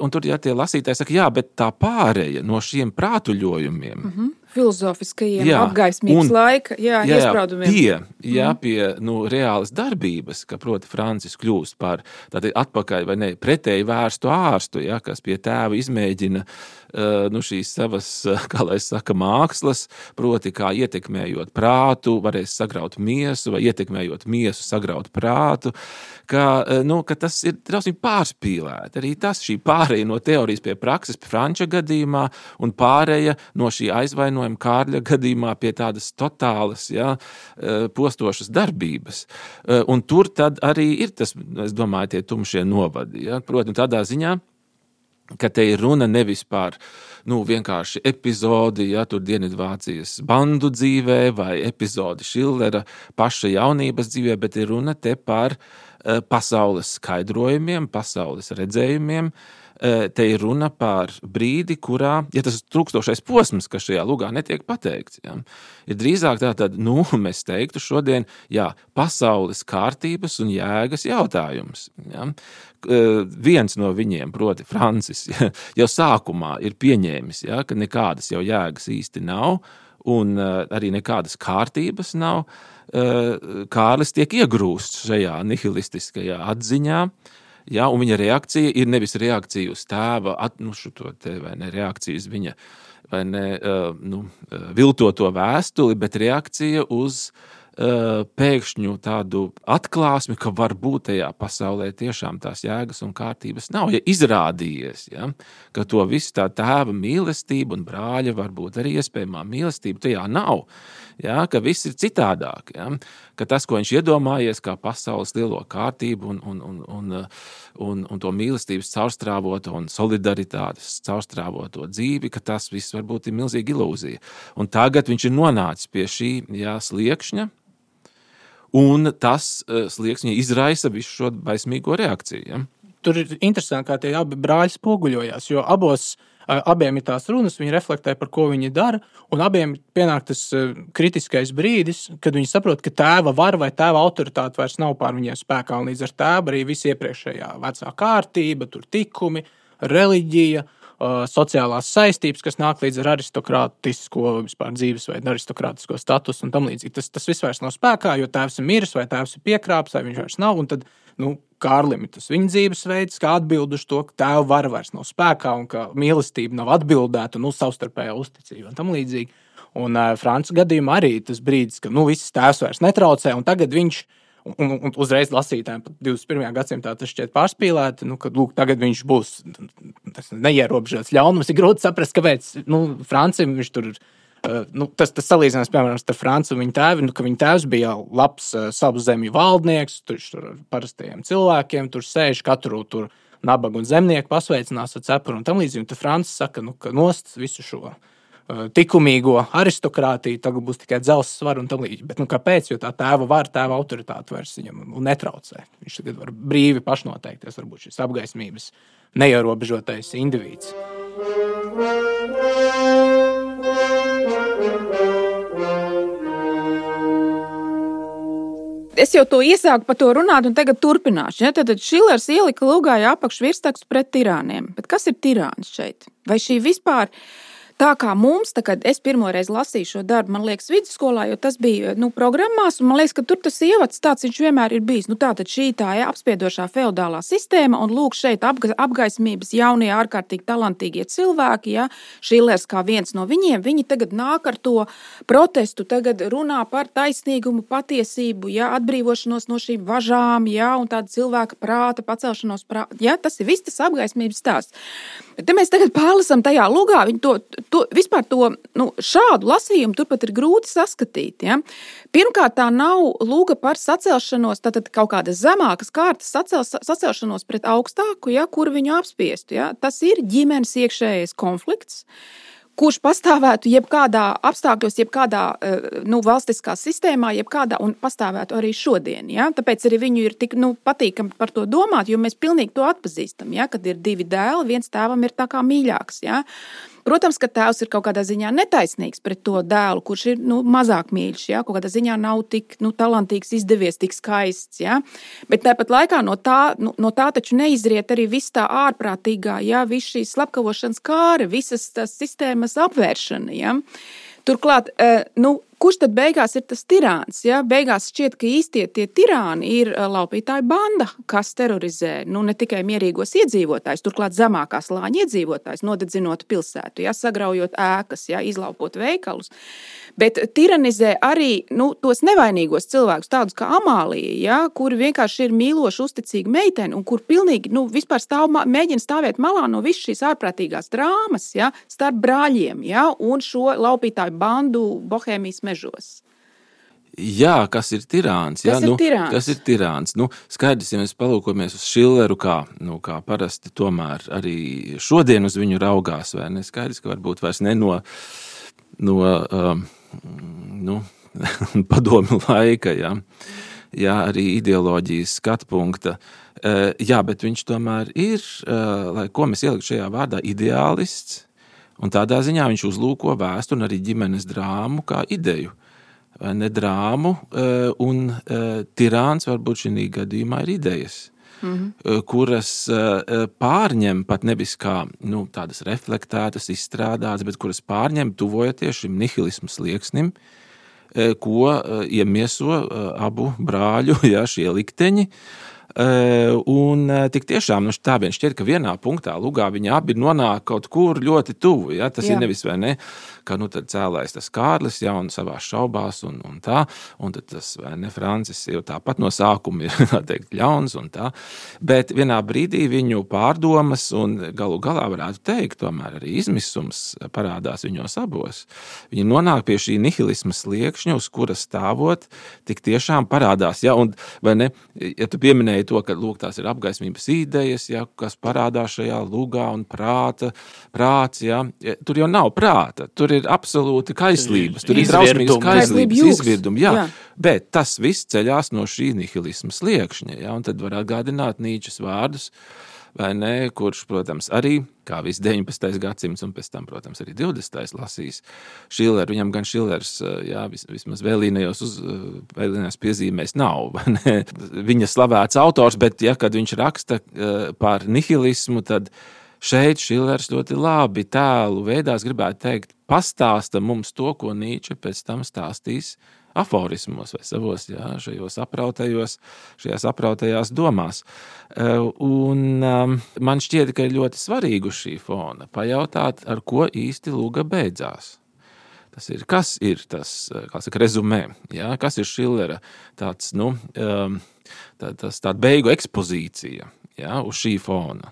[SPEAKER 3] un tur ja tie lasītāji saka, jā, bet tā pāreja no šiem prātuļojumiem. Mm
[SPEAKER 1] -hmm filozofiskajiem, jā, apgaismības un, laika jā, jā, iesprādumiem.
[SPEAKER 3] Pie, jā, mm. pie nu, reālas darbības, ka proti Francis kļūst par tādu atpakaļ vai ne pretēji vērstu ārstu, jā, kas pie tēva izmēģina uh, nu, šīs savas, kā lai saka, mākslas, proti kā ietekmējot prātu, varēs sagraut miesu vai ietekmējot miesu sagraut prātu, ka, uh, nu, ka tas ir drausmīgi pārspīlēt. Arī tas šī pāreja no teorijas pie prakses, Franča gadījumā un pāreja no šī aizvainojuma Kārļa gadījumā pie tādas totālas, ja, postošas darbības. Un tur tad arī ir tas, es domāju, tie tumšie novadi. Ja. Protams, tādā ziņā, ka te ir runa nevis par nu, vienkārši epizodi, ja tur Dienvidvācijas bandu dzīvē vai epizodi Šillera paša jaunības dzīvē, bet ir runa te par uh, pasaules skaidrojumiem, pasaules redzējumiem, uh, Eh, te ir runa par brīdi, kurā, ja tas ir trūkstošais posms, kas šajā lugā netiek pateikts, ja, ir drīzāk tā, tad, nu, [laughs] mēs teiktu šodien, jā, pasaules kārtības un jēgas jautājums. Ja. Eh, viens no viņiem, proti, Francis, ja, jau sākumā ir pieņēmis, ja, ka nekādas jau jēgas īsti nav, un uh, arī nekādas kārtības nav. Kārlis tiek iegrūsts šajā nihilistiskajā atziņā, uh, Ja, un viņa reakcija ir nevis reakcija uz tēva, nu, te, vai ne reakcija uz viņa vai ne, uh, nu, uh, viltoto vēstuli, bet reakcija uz uh, pēkšņu tādu atklāsmi, ka varbūt tajā pasaulē tiešām tās jēgas un kārtības nav. Ja izrādījies, ja, ka to visu tā tēva mīlestība un brāļa, varbūt arī iespējamā mīlestība tajā nav ja, ka viss ir citādāk. Ja, ka tas, ko viņš iedomājies, kā pasaules lielo kārtību un, un, un, un, un, un to mīlestības caurstrāvotu un solidaritātes caurstrāvoto dzīvi, ka tas viss varbūt ir milzīga ilūzija. Un tagad viņš ir nonācis pie šī jā, sliekšņa. Un tas uh, slieksnis izraisa visu šo baismīgo reakciju. Ja?
[SPEAKER 2] Tur ir interesanti, kā tie abi brāļi spoguļojās. Jo abos uh, abiem ir tās runas, viņi reflektē par ko viņi dara, un abiem pienāk tas kritiskais brīdis, kad viņi saprot, ka tēva vara vai tēva autoritāte vairs nav pār viņiem spēkā, un līdz ar tēvu arī viss iepriekšējā vecā kārtība, tur tikumi, reliģija. Sociālās saistības, kas nāk līdz ar aristokrātisko vispār, dzīvesveidu, aristokrātisko statusu un tam līdzīgi. Tas, tas viss vairs nav spēkā, jo tēvs ir miris, vai tēvs ir piekrāpts, vai viņš vairs nav. Tad nu, Kārlim ir tas viņa dzīvesveids, kā atbild uz to, ka tēva vara vairs nav spēkā un ka mīlestība nav atbildēta, nu, savstarpējā uzticība un tam līdzīgi. Un uh, Frančijas gadījumā arī tas brīdis, kad nu, viss tēvs vairs netraucē, un tagad viņš Un, un, un uzreiz lasītājiem, pat 21. gadsimtā tas šķiet pārspīlēti, nu, kad lūk, tagad viņš būs neierobežots ļaunums. Ir grūti saprast, kāpēc nu, Francijam viņš tur ir Uh, nu, tas, tas salīdzinājums, piemēram, ar Franču un viņa tēvu, nu, ka viņa tēvs bija labs uh, savu zemju valdnieks, tur ar parastajiem cilvēkiem, tur sēž katru tur nabagu un zemnieku pasveicinās ar cepuru un tam līdzīgi. Tad Frančs saka, nu, ka nost visu šo uh, likumīgo aristokrātiju, tagad būs tikai dzelzs svars un tā līdzīgi. Bet nu, kāpēc? Jo tā tēva vara, tēva autoritāte vairs viņam netraucē. Viņš tagad var brīvi pašnoteikties, varbūt šis apgaismības neierobežotais indivīds.
[SPEAKER 1] es jau to iesāku par to runāt, un tagad turpināšu. Ja? Tad Šilers ielika lūgāju apakšvirsrakstu pret tirāniem. Bet kas ir tirāns šeit? Vai šī vispār ir? Tā kā mums, tā, kad es pirmoreiz lasīju šo darbu, man liekas, vidusskolā, jo tas bija nu, programmās, un man liekas, ka tur tas ievads tāds viņš vienmēr ir bijis. Nu, tā tad šī tā ja, apspiedošā feudālā sistēma, un lūk, šeit apga, apgaismības jaunie, ārkārtīgi talantīgie cilvēki, ja, Šilers kā viens no viņiem, viņi tagad nāk ar to protestu, tagad runā par taisnīgumu, patiesību, ja, atbrīvošanos no šīm važām, ja, un tāda cilvēka prāta pacelšanos prāta. Ja, tas ir viss tas apgaismības stāsts. Te mēs tagad pārlasām tajā lugā, viņi to to, vispār to nu, šādu lasījumu turpat ir grūti saskatīt. Ja? Pirmkārt, tā nav lūga par sacelšanos, tātad kaut kādas zemākas kārtas sacel, sacelšanos pret augstāku, ja, kur viņu apspiestu. Ja? Tas ir ģimenes iekšējais konflikts kurš pastāvētu jebkādā apstākļos, jebkādā eh, nu, valstiskā sistēmā, jebkādā un pastāvētu arī šodien. Ja? Tāpēc arī viņu ir tik nu, patīkami par to domāt, jo mēs pilnīgi to atpazīstam. Ja? Kad ir divi dēli, viens tēvam ir tā kā mīļāks. Ja? Protams, ka tēvs ir kaut kādā ziņā netaisnīgs pret to dēlu, kurš ir nu, mazāk mīļš. Ja? Kaut kādā ziņā nav tik nu, talantīgs, izdevies, tik skaists. Ja? Bet tāpat laikā no tā, nu, no tā taču neizriet arī viss tā ārprātīgā, ja? viss šīs slepkavošanas kāra, visas tās sistēmas apvēršana. Ja? Turklāt, eh, nu, kurš tad beigās ir tas tirāns? Ja? Beigās šķiet, ka īstie tie tirāni ir laupītāju banda, kas terorizē nu, ne tikai mierīgos iedzīvotājus, turklāt zemākā slāņa iedzīvotājus, nodedzinot pilsētu, ja? sagraujot ēkas, ja? izlaupot veikalus. Bet tiranizē arī nu, tos nevainīgos cilvēkus, tādus kā Amālija, ja? kuri vienkārši ir mīloši, uzticīgi meiteni un kur pilnīgi nu, stāv, mēģina stāvēt malā no visas šīs ārprātīgās drāmas ja? starp brāļiem ja? un šo laupītāju bandu Bohēmijas mežos.
[SPEAKER 3] Jā, kas ir tirāns?
[SPEAKER 1] Kas
[SPEAKER 3] jā,
[SPEAKER 1] ir
[SPEAKER 3] nu,
[SPEAKER 1] tirāns?
[SPEAKER 3] kas ir tirāns? Nu, skaidrs, ja mēs palūkojamies uz Šileru, kā, nu, kā parasti tomēr arī šodien uz viņu raugās, vai ne? Skaidrs, ka varbūt vairs ne no, no um, nu, [laughs] padomju laika, jā. jā, arī ideoloģijas skatu punkta. Uh, jā, bet viņš tomēr ir, uh, lai ko mēs ieliktu šajā vārdā, ideālists, Un tādā ziņā viņš uzlūko vēsturi un arī ģimenes drāmu kā ideju. Ne drāmu, eh, un eh, tirāns varbūt šī gadījumā ir idejas. Mm -hmm. kuras pārņem pat nevis kā nu, tādas reflektētas, izstrādātas, bet kuras pārņem tuvojoties šim nihilismu slieksnim, ko iemieso abu brāļu [laughs] ja, šie likteņi. Un tik tiešām nu, tā vien šķiet, ka vienā punktā lugā viņi abi nonāk kaut kur ļoti tuvu. Ja? Tas Jā. ir nevis vai ne ka nu, cēlājs tas Kārlis jau savā šaubās, un, un tā, un tas ne Francis jau tāpat no sākuma ir [laughs] teikt, ļauns. Bet vienā brīdī viņu pārdomas un galu galā varētu teikt, tomēr arī izmisums parādās viņos abos. Viņi nonāk pie šī nihilisma sliekšņa, uz kuras stāvot, tik tiešām parādās. Ja, un, ne, ja tu pieminēji to, ka lūk, tās ir apgaismības idejas, ja, kas parādās šajā lugā un prāta, prāts, ja, tur jau nav prāta. Tur tur ir absolūti kaislības, tur ir drausmīgas kaislības, izvirdumi. Jā, jā. Bet tas viss ceļās no šī nihilisma sliekšņa. Jā, un tad var atgādināt Nīčes vārdus. Ne, kurš, protams, arī kā viss 19. gadsimts, un pēc tam, protams, arī 20. lasīs Šilleru. Viņam gan Šillers, jā, vis, vismaz vēlīnējos, uz, vēlīnējos piezīmēs nav. Viņa slavēts autors, bet, ja, kad viņš raksta par nihilismu, tad viņa Šeit Šilers ļoti labi tēlu veidā, gribētu teikt, pastāsta mums to, ko Nīča pēc tam stāstīs aforismos vai savos jā, šajos aprautajos, šajās aprautajās domās. E, un um, man šķiet, ka ir ļoti svarīgi uz šī fona pajautāt, ar ko īsti lūga beidzās. Tas ir, kas ir tas, kā saka, rezumē, jā, kas ir Šillera tāds, nu, um, tā, tas tāda beigu ekspozīcija jā, uz šī fona.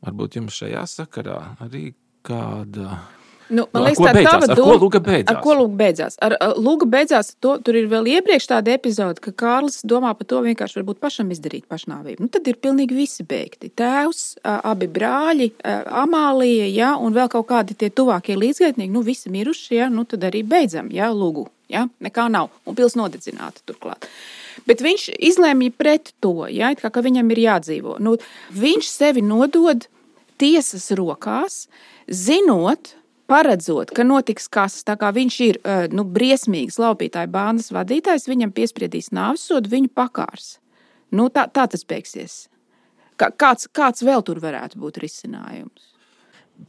[SPEAKER 3] Varbūt jums šajā sakarā arī kāda.
[SPEAKER 1] Nu, man liekas, tā ir tā
[SPEAKER 3] beidzās.
[SPEAKER 1] Ar ko Lūga beidzās? Ar, Lūga beidzās to, tur ir vēl iepriekš tāda epizode, ka Kārlis domā par to vienkārši varbūt pašam izdarīt pašnāvību. Nu, tad ir pilnīgi visi beigti. Tēvs, abi brāļi, Amālija, ja, un vēl kaut kādi tie tuvākie līdzgaitnieki, nu visi miruši, ja, nu tad arī beidzam, ja, Lūgu. Ja, nekā nav, un pils nodedzināta turklāt. Bet viņš izlēma pret to, ja, kā, ka viņam ir jādzīvo. Nu, viņš sevi nodod tiesas rokās, zinot, paredzot, ka notiks kas, tā kā viņš ir uh, nu, briesmīgs laupītāju bandas vadītājs, viņam piespriedīs nāves sodu, viņu pakārs. Nu, tā, tā tas beigsies. Kā, kāds, kāds vēl tur varētu būt risinājums?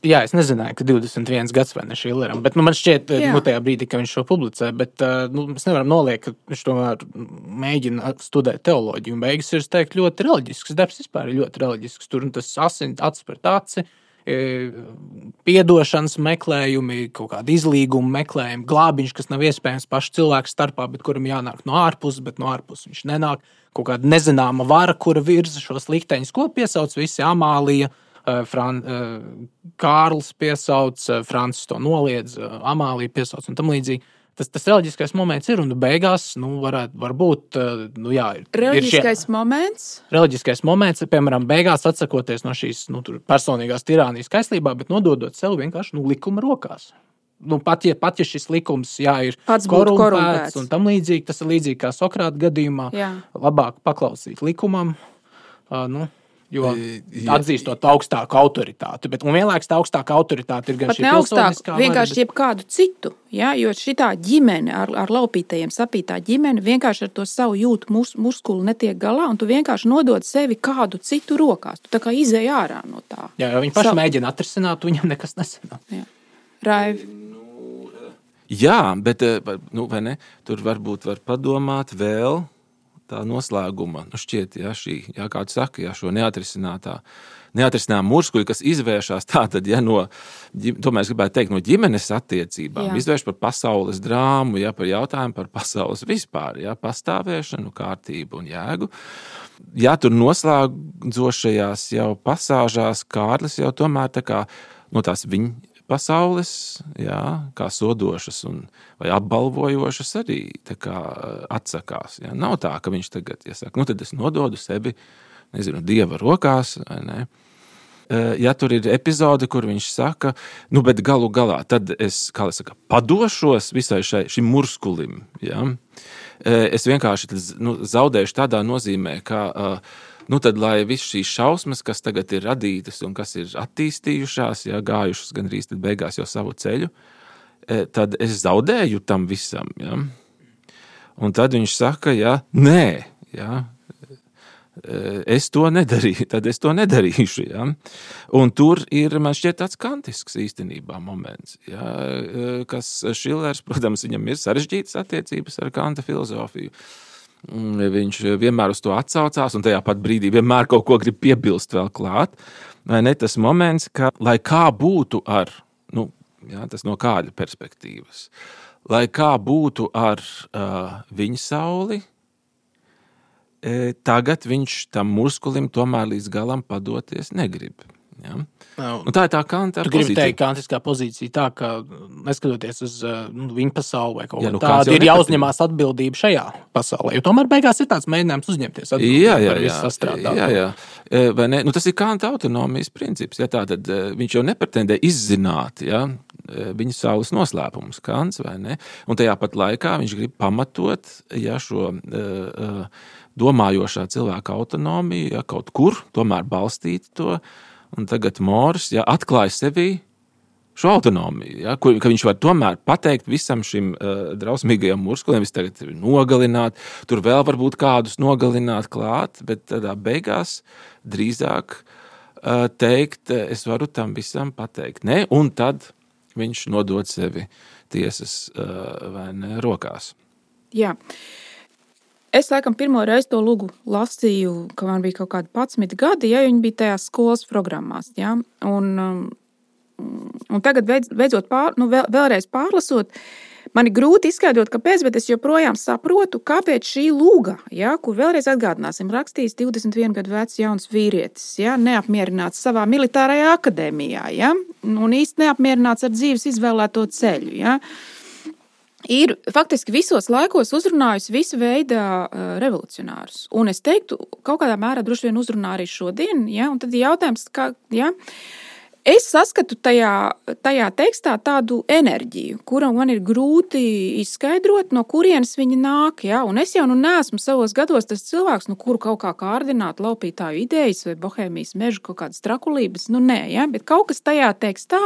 [SPEAKER 2] Jā, es nezināju, ka 21 gads vai ne Šilleram, bet nu, man šķiet,
[SPEAKER 1] Jā.
[SPEAKER 2] nu, tajā brīdī, kad viņš šo publicē, bet uh, nu, mēs nevaram noliekt, ka viņš tomēr mēģina studēt teoloģiju. Beigas ir, es teiktu, ļoti reliģisks. Darbs vispār ļoti reliģisks. Tur tas asins acis pret aci. e, Piedošanas meklējumi, kaut kāda izlīguma meklējumi, glābiņš, kas nav iespējams pašu cilvēku starpā, bet kuram jānāk no ārpuses, bet no ārpuses viņš nenāk. Kaut kāda nezināma vara, kura virza šos likteņus, ko piesauc visi Amālija, eh, Fran, eh, Kārlis piesauc, Francis to noliedz, Amālija piesauc un tam līdzīgi. Tas, tas reliģiskais moments ir, un beigās, nu, varētu, varbūt, eh, nu, jā, ir, ir šie-
[SPEAKER 1] Reliģiskais moments.
[SPEAKER 2] reliģiskais moments, piemēram, beigās atsakoties no šīs nu, tur personīgās tirānijas kaislībā, bet nododot sev vienkārši nu, likuma rokās. Nu, pat, ja, pat ja šis likums jā, ir
[SPEAKER 1] Pats būtu korumpēts.
[SPEAKER 2] un tam līdzīgi, tas ir līdzīgi kā Sokrāta gadījumā.
[SPEAKER 1] Jā.
[SPEAKER 2] Labāk paklausīt likumam, uh, nu, jo atzīstot augstāku autoritāti. Bet, un vienlaikus tā augstākā autoritāte ir gan
[SPEAKER 1] Pat
[SPEAKER 2] šī
[SPEAKER 1] ne augstāk,
[SPEAKER 2] pilsoniskā vara,
[SPEAKER 1] vienkārši
[SPEAKER 2] bet-
[SPEAKER 1] jebkādu citu. Ja? Jo šī ģimene ar, ar laupītajiem sapītā ģimene vienkārši ar to savu jūtu mus, muskuli netiek galā, un tu vienkārši nodod sevi kādu citu rokās. Tu tā kā izēj ārā no tā.
[SPEAKER 2] Jā, viņi paši
[SPEAKER 1] Savu-
[SPEAKER 2] mēģina atrisināt, viņam nekas nesanāk.
[SPEAKER 1] Jā. Raivi.
[SPEAKER 3] Jā, bet eh, nu, ne, tur varbūt var padomāt vēl tā noslēguma. Nu, šķiet, ja šī, jā, kā tu saki, ja šo neatrisinātā. Neatrisinām murskuļi, kas izvēršas tātad, ja no, tomēr es gribētu teikt, no ģimenes attiecībām,
[SPEAKER 1] Jā.
[SPEAKER 3] izvērš par pasaules drāmu, ja par jautājumu par pasaules vispār, ja pastāvēšanu, kārtību un jēgu. Ja tur noslēdzošajās jau pasāžās Kārlis jau tomēr tā kā no tās viņa pasaules, jā, kā sodošas un, vai apbalvojošas, arī kā, atsakās. Jā. Nav tā, ka viņš tagad iesaka, nu tad es nododu sevi nezinu, dieva rokās. Eh, Ja tur ir epizode, kur viņš saka, nu, bet galu galā tad es kā lai saka, padošos visai šai, šim murskulim. Ja? Eh, Es vienkārši nu, zaudēšu tādā nozīmē, ka eh, nu, tad, lai visas šīs šausmas, kas tagad ir radītas un kas ir attīstījušās, ja, gājušas gandrīz beigās jau savu ceļu, eh, tad es zaudēju tam visam. Ja? Un tad viņš saka, ja, nē, ja, Eh, es to nedarīju, tad es to nedarīšu. Ja? Un tur ir man šķiet tāds kantisks īstenībā moments, ja? eh, kas Šillers, protams, viņam ir sarežģītas attiecības ar Kanta filozofiju. Mm, Viņš vienmēr uz to atsaucās, un tajā pat brīdī vienmēr kaut ko grib piebilst vēl klāt. Vai ne tas moments, ka lai kā būtu ar, nu, jā, tas no kāda perspektīvas, lai kā būtu ar uh, viņa sauli, e, tagad viņš tam muskulim tomēr līdz galam padoties negrib. Ja?
[SPEAKER 2] Nav.
[SPEAKER 3] Nu, tā ir tā kanta
[SPEAKER 2] Tu gribi teikt, ka antiskā pozīcija tā, ka neskatoties uz uh, nu, viņa pasauli vai kaut ko
[SPEAKER 3] nu, kāds
[SPEAKER 2] tādu,
[SPEAKER 3] jau
[SPEAKER 2] ir jāuzņemās atbildība šajā pasaulē. Jo tomēr beigās ir tāds mēģinājums uzņemties atbildību
[SPEAKER 3] Jā, jā, jā.
[SPEAKER 2] visu sastrādāto.
[SPEAKER 3] jā, jā. Vai ne? Nu, tas ir kanta autonomijas princips. Ja, tātad, viņš jau nepretendē izzināt ja, viņa saules noslēpumus, Kants, vai ne? Un tajā pat laikā viņš grib pamatot ja, šo uh, uh, domājošā cilvēka autonomiju, ja kaut kur tomēr balstīt to. Un tagad Mors ja, atklāja sevī šo autonomiju, ja, kur, ka viņš var tomēr pateikt visam šim uh, drausmīgajam muskulim, viņš tagad ir nogalināt, tur vēl varbūt kādus nogalināt klāt, bet tādā beigās drīzāk uh, teikt, eh, es varu tam visam pateikt. Ne? Un tad viņš nodod sevi tiesas uh, vai ne, rokās.
[SPEAKER 1] Jā. Es laikam pirmo reizi to lūgu lasīju, kad man bija kaut kādi 11 gadi, ja viņi bija tajās skolas programmās. Ja? Un, um, un tagad, beidz- beidzot, pār, nu, vēl, vēlreiz pārlasot, man ir grūti izskaidrot, kāpēc, bet es joprojām saprotu, kāpēc šī lūga, ja, kur vēlreiz atgādināsim, rakstījis 21 gadu vecs jauns vīrietis, ja, neapmierināts savā militārajā akadēmijā, ja, un īsti neapmierināts ar dzīves izvēlēto ceļu. Ja ir faktiski visos laikos uzrunājusi visu veidu revolucionārus. Un es teiktu, kaut kādā mērā droši vien uzrunā arī šodien. Ja? Un tad ir jautājums, kā. Ja? Es saskatu tajā, tajā tekstā tādu enerģiju, kuru man ir grūti izskaidrot, no kurienes viņa nāk. Ja? Un es jau nu neesmu savos gados tas cilvēks, no kuru kaut kā kārdināt laupītāju idejas vai bohēmijas meža kaut kādas trakulības. Nu, nē, ja? bet kaut kas tajā tekstā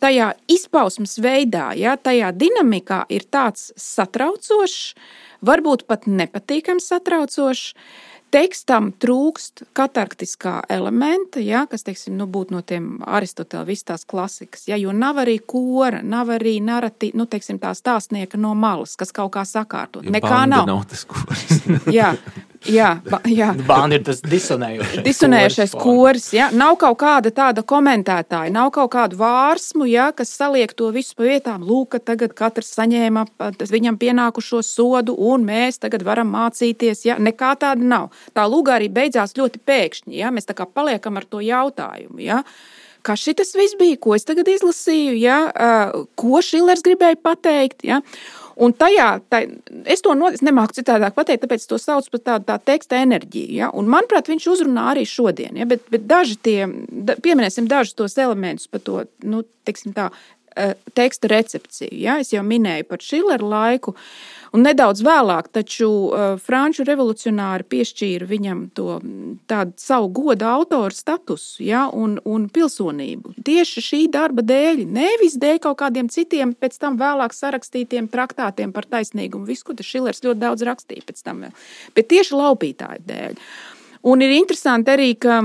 [SPEAKER 1] tajā izpausmes veidā, ja, tajā dinamikā ir tāds satraucošs, varbūt pat nepatīkams satraucošs tekstam trūkst katarktiskā elementa, ja, kas teiksim, nu, būtu no tiem Aristoteļa visas tās klasikas. Ja, jo nav arī kora, nav arī narati, nu, teiksim, tā stāstnieka no malas, kas kaut kā sakārtot.
[SPEAKER 3] Ja Nekā nav. nav tas
[SPEAKER 1] jā, [laughs] Jā, ba, jā.
[SPEAKER 2] Bāna ir tas disonējošais,
[SPEAKER 1] disonējošais koris. Ja? Nav kaut kāda tāda komentētāja, nav kaut kādu vārsmu, ja, kas saliek to visu pa vietām. Lūk, tagad katrs saņēma viņam pienākušo sodu, un mēs tagad varam mācīties. Ja? Nekā tāda nav. Tā lūga arī beidzās ļoti pēkšņi. Ja? Mēs tā kā paliekam ar to jautājumu. Ja? Kas šis viss bija, ko es tagad izlasīju, ja? ko Šilers gribēja pateikt. Ja? Un tajā, tā, es to no, es nemāku citādāk pateikt, tāpēc to sauc par tādu tā teksta enerģiju. Ja? Un, manuprāt, viņš uzrunā arī šodien. Ja? Bet, bet daži tie, da, pieminēsim dažus tos elementus par to, nu, teiksim tā, teksta recepciju. Ja? Es jau minēju par Šileru laiku. Un nedaudz vēlāk, taču uh, franču revolucionāri piešķīra viņam to tādu savu godu autoru statusu ja, un, un pilsonību. Tieši šī darba dēļ, nevis dēļ kaut kādiem citiem, pēc tam vēlāk sarakstītiem traktātiem par taisnīgumu. Visu, ko Šilers ļoti daudz rakstīja pēc tam, bet tieši laupītāju dēļ. Un ir interesanti arī, ka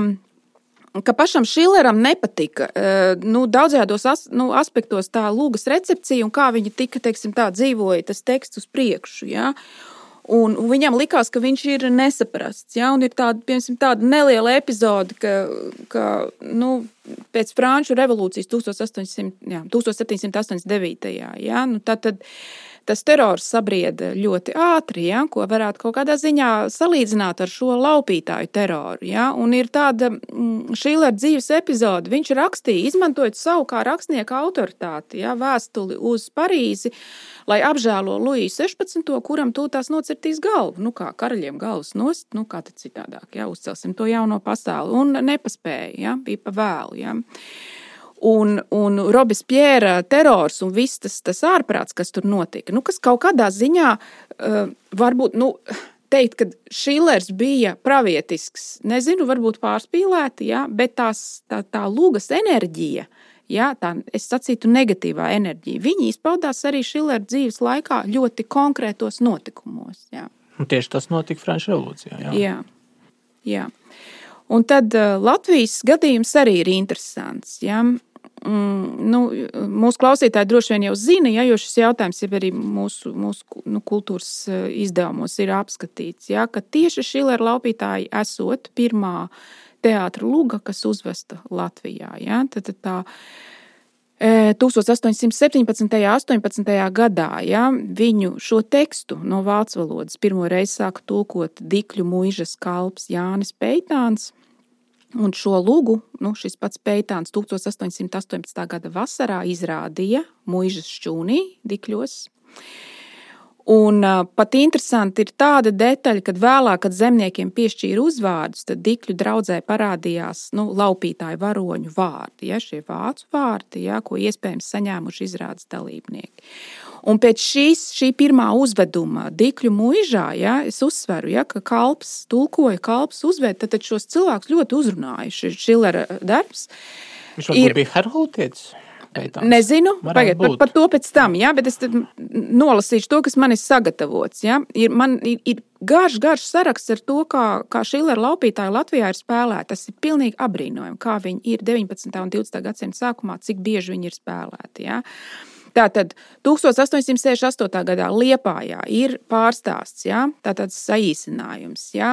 [SPEAKER 1] ka pašam Šileram nepatika eh, nu, daudzos as, nu, aspektos tā lūgas recepcija un kā viņa tika, teiksim, tā dzīvoja tas teksts uz priekšu. Ja? Un viņam likās, ka viņš ir nesaprasts. Ja? Un ir tāda, piemēram, tāda neliela epizode, ka, ka nu, pēc Franču revolūcijas 1800, jā, 1789. Ja? Nu, tad, tad, tas terors sabrieda ļoti ātri, ja, ko varētu kaut kādā ziņā salīdzināt ar šo laupītāju teroru. Ja, un ir tāda mm, Šīlera dzīves epizode. Viņš rakstīja, izmantojot savu kā rakstnieka autoritāti, ja, vēstuli uz Parīzi, lai apžēlo Luiju 16. kuram tūlīt nocirtīs galvu. Nu, kā karaļiem galvas nost, nu, kā tad citādāk, ja, uzcelsim to jauno pasauli. Un nepaspēja, ja, bija pa vēlu. Ja un, un Robespierre terors un viss tas, tas ārprāts, kas tur notika, nu, kas kaut kādā ziņā uh, varbūt. Nu, Teikt, ka Šilers bija pravietisks, nezinu, varbūt pārspīlēti, ja, bet tās, tā, tā lūgas enerģija, ja, tā, es sacītu, negatīvā enerģija, viņi izpaudās arī Šilera dzīves laikā ļoti konkrētos notikumos. Ja.
[SPEAKER 2] Un tieši tas notika Frančijas revolūcijā. Jā.
[SPEAKER 1] Jā, jā. Un tad uh, Latvijas gadījums arī ir interesants. Ja. Mm, nu, mūsu klausītāji droši vien jau zina, ja, jo šis jautājums jau arī mūsu, mūsu nu, kultūras eh, izdevumos ir apskatīts. Ja, ka tieši Šilera laupītāji esot pirmā teātra luga, kas uzvesta Latvijā. Ja, tad, tad tā, 1817. un 18. gadā ja, viņu šo tekstu no vācu valodas pirmo reizi sāka tulkot Dikļu mūžas kalps Jānis Peitāns. Un šo lūgu nu, šis pats Peitāns 1818. gada vasarā izrādīja Mūžas šķūnī, Dikļos. Un pat interesanti ir tāda detaļa, ka vēlāk, kad zemniekiem piešķīra uzvārdus, tad dikļu draudzē parādījās nu, laupītāju varoņu vārdi, ja, šie vācu vārdi, ja, ko iespējams saņēmuši izrādes dalībnieki. Un pēc šīs, šī pirmā uzveduma Dikļu mūžā, ja, es uzsveru, ja, ka kalps tulkoja, kalps uzved, tad, tad šos cilvēkus ļoti uzrunāja šis Šilera darbs.
[SPEAKER 2] Viņš ir, bija herhūtietis.
[SPEAKER 1] Pētāms. Nezinu, pagaidiet, par, par to pēc tam, ja, bet es nolasīšu to, kas man ir sagatavots. Ja. Ir, man ir, ir garš, garš saraksts ar to, kā, kā Šilera laupītāji Latvijā ir spēlēti. Tas ir pilnīgi apbrīnojami, kā viņi ir 19. un 20. gadsimta sākumā, cik bieži viņi ir spēlēti. Ja. Tātad 1868. gadā Liepājā ir pārstāsts, ja? tātad saīsinājums. Ja?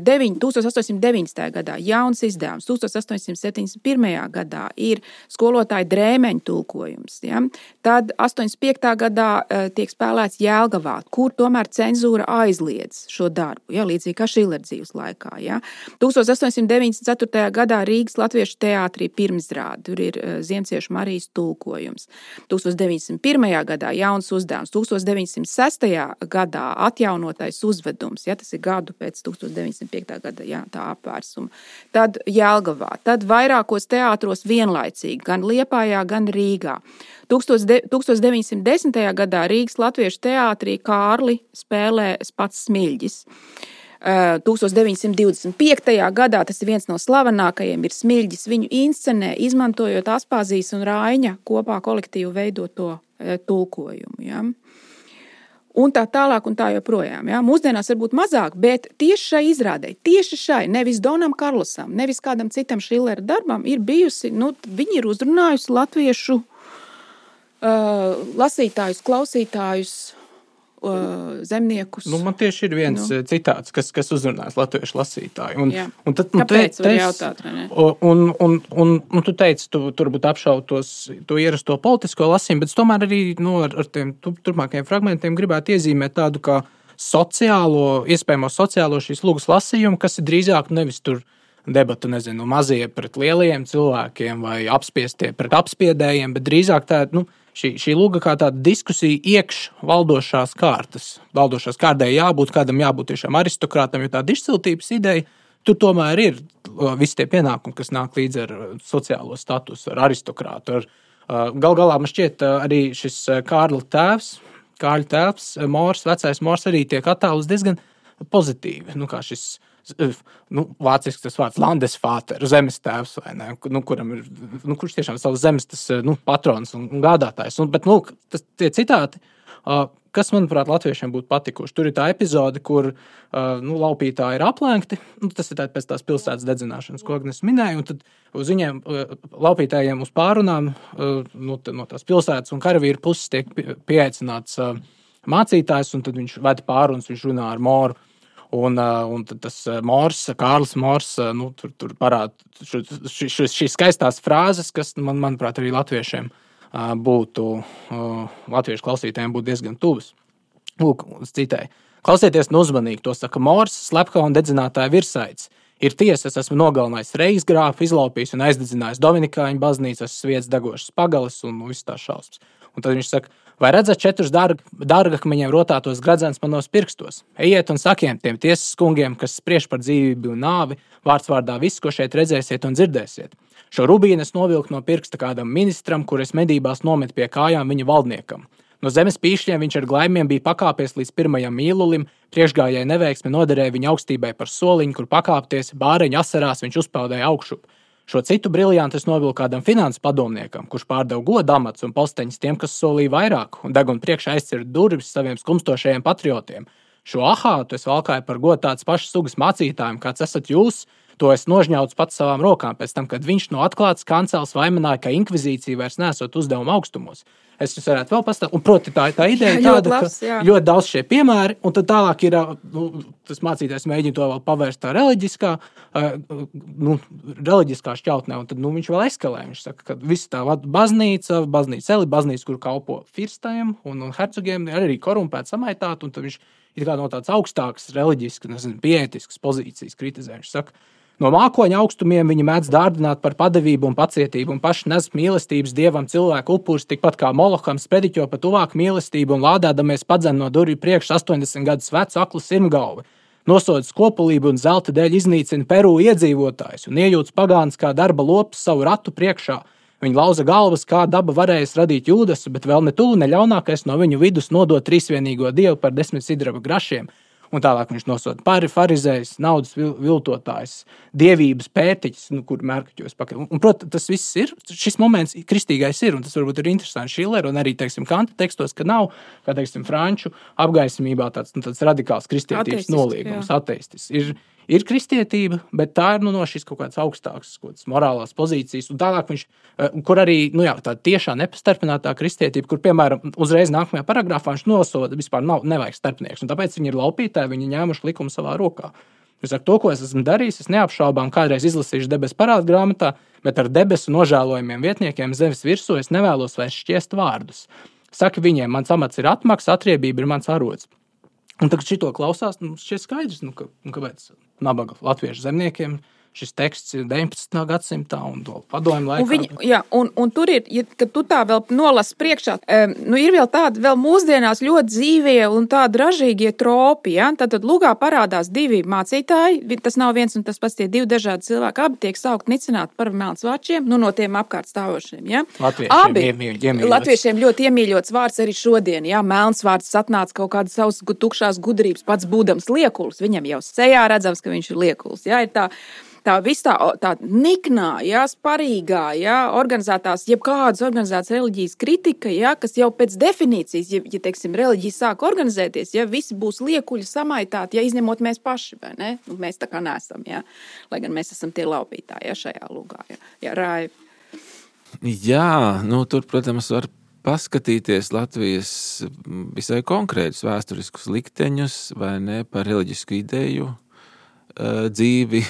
[SPEAKER 1] 9, 1890. gadā jauns izdevums, 1871. gadā ir skolotāja drēmeņa tulkojums. Ja? Tad 85. gadā tiek spēlēts Jēlgavā, kur tomēr cenzūra aizliedz šo darbu, ja? līdzīgi kā Šilera dzīves laikā. Ja? 1894. gadā Rīgas Latviešu teātrī pirmizrāde, tur ir Ziemciešu Marijas tulkojums. 19 1901. gadā jauns uzdevums, 1906. gadā atjaunotais uzvedums, ja tas ir gadu pēc 1905. gada jā, tā apvērsuma. Tad Jēlgavā, tad vairākos teātros vienlaicīgi, gan Liepājā, gan Rīgā. 1910. gadā Rīgas Latviešu teātrī Kārli spēlē pats Smilģis. 1925. gadā tas ir viens no slavenākajiem, ir smilģis. Viņu inscenē, izmantojot Aspāzijas un Rāņa kopā kolektīvu veidoto tulkojumu. Ja? un tā tālāk, un tā joprojām. Ja? Mūsdienās varbūt mazāk, bet tieši šai izrādē, tieši šai, nevis Donam Karlosam, nevis kādam citam Šillera darbam, ir bijusi, nu, viņi ir uzrunājusi latviešu uh, lasītājus, klausītājus zemniekus.
[SPEAKER 2] Nu, man tieši ir viens nu. citāts, kas, kas uzrunās latviešu lasītāju. Un,
[SPEAKER 1] Jā.
[SPEAKER 2] un tad, nu,
[SPEAKER 1] Kāpēc?
[SPEAKER 2] te, te,
[SPEAKER 1] jautāt,
[SPEAKER 2] un, un, un, un, un tu teici, tu turbūt apšautos to ierasto politisko lasījumu, bet es tomēr arī nu, ar, ar tiem tu, turpmākajiem fragmentiem gribētu iezīmēt tādu kā sociālo, iespējamo sociālo šīs lūgas lasījumu, kas ir drīzāk nevis tur debata, nezinu, mazie pret lielajiem cilvēkiem vai apspiestie pret apspiedējiem, bet drīzāk tāda, nu, šī, šī lūga kā tāda diskusija iekš valdošās kārtas. Valdošās kārtai jābūt kādam, jābūt tiešām aristokrātam, jo tāda izciltības ideja tur tomēr ir uh, visi tie pienākumi, kas nāk līdzi ar uh, sociālo statusu, ar aristokrātu. Ar, uh, gal galā man šķiet, uh, arī šis uh, Kārļa tēvs, Kārļa tēvs, uh, Mors, vecais Mors, arī tiek attēlots diezgan pozitīvi. Nu, kā šis nu, vāciski tas vārds Landesfāter, zemes tēvs, ne, nu, kuram ir, nu, kurš tiešām ir savs zemes tas, nu, patrons un, un gādātājs. Un, bet, lūk, tas, tie citāti, uh, kas, manuprāt, latviešiem būtu patikuši. Tur ir tā epizode, kur uh, nu, laupītāji ir aplenkti. Nu, tas ir tā, pēc tās pilsētas dedzināšanas, ko Agnēs minēja. Tad uz viņiem, uh, laupītājiem, uz pārunām uh, nu, no tās pilsētas un karavīru puses tiek pieaicināts mācītājs, un viņš ved pārunas, viņš runā ar Moru. Un, un tas Mors, Kārlis Mors, nu, tur, tur parāda šīs skaistās frāzes, kas, man, manuprāt, arī latviešiem būtu, latviešu klausītājiem būtu diezgan tuvas. Lūk, citai. Klausieties, nu uzmanīgi, to saka Mors, slepkava un dedzinātāja virsaids. Ir tiesa, es esmu nogalinājis reizes grāfu, izlaupījis un aizdedzinājis Dominikāņu baznīcu, esmu sviedis degošas pagalis un nu, viss tā šausmas. Un tad viņš saka, Vai redzat četrus dārgakmeņiem rotātos gradzenus manos pirkstos? Ejiet un sakiet tiem tiesas kungiem, kas spriež par dzīvību un nāvi, vārds vārdā visu, ko šeit redzēsiet un dzirdēsiet. Šo rubīnu es novilku no pirksta kādam ministram, kurus medībās nomet pie kājām viņa valdniekam. No zemes pīšļiem viņš ar glaimiem bija pakāpies līdz pirmajam mīlulim, priekšgājēji neveiksmi noderēja viņa augstībai par soliņu, kur pakāpties, bāreņa asarās viņš uzpeldēja augšup. Šo citu briljantu es novilku kādam finanses padomniekam, kurš pārdeva godu amats un posteņus tiem, kas solīja vairāk, un deguna priekšā aizcirta durvis saviem skumstošajiem patriotiem. Šo ahātu es valkāju par godu tāds pašs sugas mācītājiem, kāds esat jūs. To es nožņaucu pats savām rokām, pēc tam, kad viņš no atklātas kancels vainoja, ka inkvizīcija vairs nesot uzdevuma augstumos. Es jums varētu vēl pastāstīt, un proti, tā, tā ideja ir tāda, labs, ka jā. ļoti daudz šie piemēri, un tad tālāk ir nu, tas mācītājs mēģina to vēl pavērst tā reliģiskā, nu, reliģiskā šķautnē, un tad nu, viņš vēl eskalē. Viņš saka, ka viss tā baznīca, baznīca, eli, baznīca, kur kalpo firstiem un, un hercogiem, ir arī korumpēta, samaitāta, un tad viņš ir kā no tādas augstākas reliģiskas, pietiskas pozīcijas kritizē. Viņš saka, No mākoņa augstumiem viņi mēdz dārdināt par padavību un pacietību, un paši nes mīlestības dievam cilvēku upurus, tikpat kā Moloham sprediķo pa tuvāku mīlestību un lādēdamies padzen no durvju priekš 80 gadus vecu aklu sirmgalvu. Nosoda skopulību un zelta dēļ iznīcina Peru iedzīvotājus un iejūtas pagāns kā darba lops savu ratu priekšā. Viņi lauza galvas, kā daba varēs radīt jūdas, bet vēl ne tuvu, ne ļaunākais no viņu vidus nodot trīsvienīgo dievu par desmit sidraba grašiem un tālāk viņš nosūta pāri farizējs, naudas viltotājs, dievības pētiķis, nu, kur mērķos pakaļ. Un, protams, tas viss ir, šis moments kristīgais ir, un tas varbūt ir interesants Šiller un arī, teiksim, Kanta tekstos, ka nav, kā, teiksim, franču apgaismībā tāds, nu, tāds radikāls kristietības noliegums, ateistis. Ir, ir kristietība, bet tā ir nu, no šīs kaut kādas augstākas kaut kādas morālās pozīcijas. Un tālāk viņš, eh, kur arī nu, jā, tā tiešā nepastarpinātā kristietība, kur, piemēram, uzreiz nākamajā paragrāfā viņš nosoda, vispār nav, nevajag starpnieks. Un tāpēc viņi ir laupītāji, viņi ņēmuši likumu savā rokā. Viņš saka, to, ko es esmu darījis, es neapšaubām kādreiz izlasīšu debesu parādu grāmatā, bet ar debesu nožēlojumiem vietniekiem zemes virsū es nevēlos vairs šķiest vārdus. Saka viņiem, mans amats ir atmaksa, atriebība ir mans arots. Un tagad šito klausās, nu, šķiet skaidrs, nu, ka, nu, kāpēc nabaga latviešu zemniekiem šis teksts ir 19. gadsimtā un padomju laikā.
[SPEAKER 1] Un, viņi, jā, un, un tur ir, ja, kad tu tā vēl nolasi priekšā, um, nu, ir vēl tādi vēl mūsdienās ļoti dzīvie un tādi ražīgie tropi. Ja? Tad, tad lugā parādās divi mācītāji. Tas nav viens un tas pats, tie divi dažādi cilvēki. Abi tiek saukti nicināti par melnsvačiem, nu, no tiem apkārt stāvošiem. Ja?
[SPEAKER 2] Latviešiem abi iemīļots.
[SPEAKER 1] Latviešiem ļoti iemīļots vārds arī šodien. Ja? Melns vārds atnāca kaut kādas savas tukšās gudrības, pats būdams liekulis. Viņam jau sejā redzams, ka viņš ir liekulis. Ja? Ir tā, tā viss tā, tā niknā, jā, sparīgā, jā, organizētās, jebkādas organizētas reliģijas kritika, jā, kas jau pēc definīcijas, ja, ja teiksim, reliģija sāk organizēties, ja visi būs liekuļi samaitāti, ja izņemot mēs paši, vai ne? Nu, mēs tā kā nesam, jā, lai gan mēs esam tie laupītāji, jā, šajā lugā, jā, jā rāja.
[SPEAKER 3] Jā, nu, tur, protams, var paskatīties Latvijas visai konkrētus vēsturiskus likteņus vai ne par reliģisku ideju dzīvi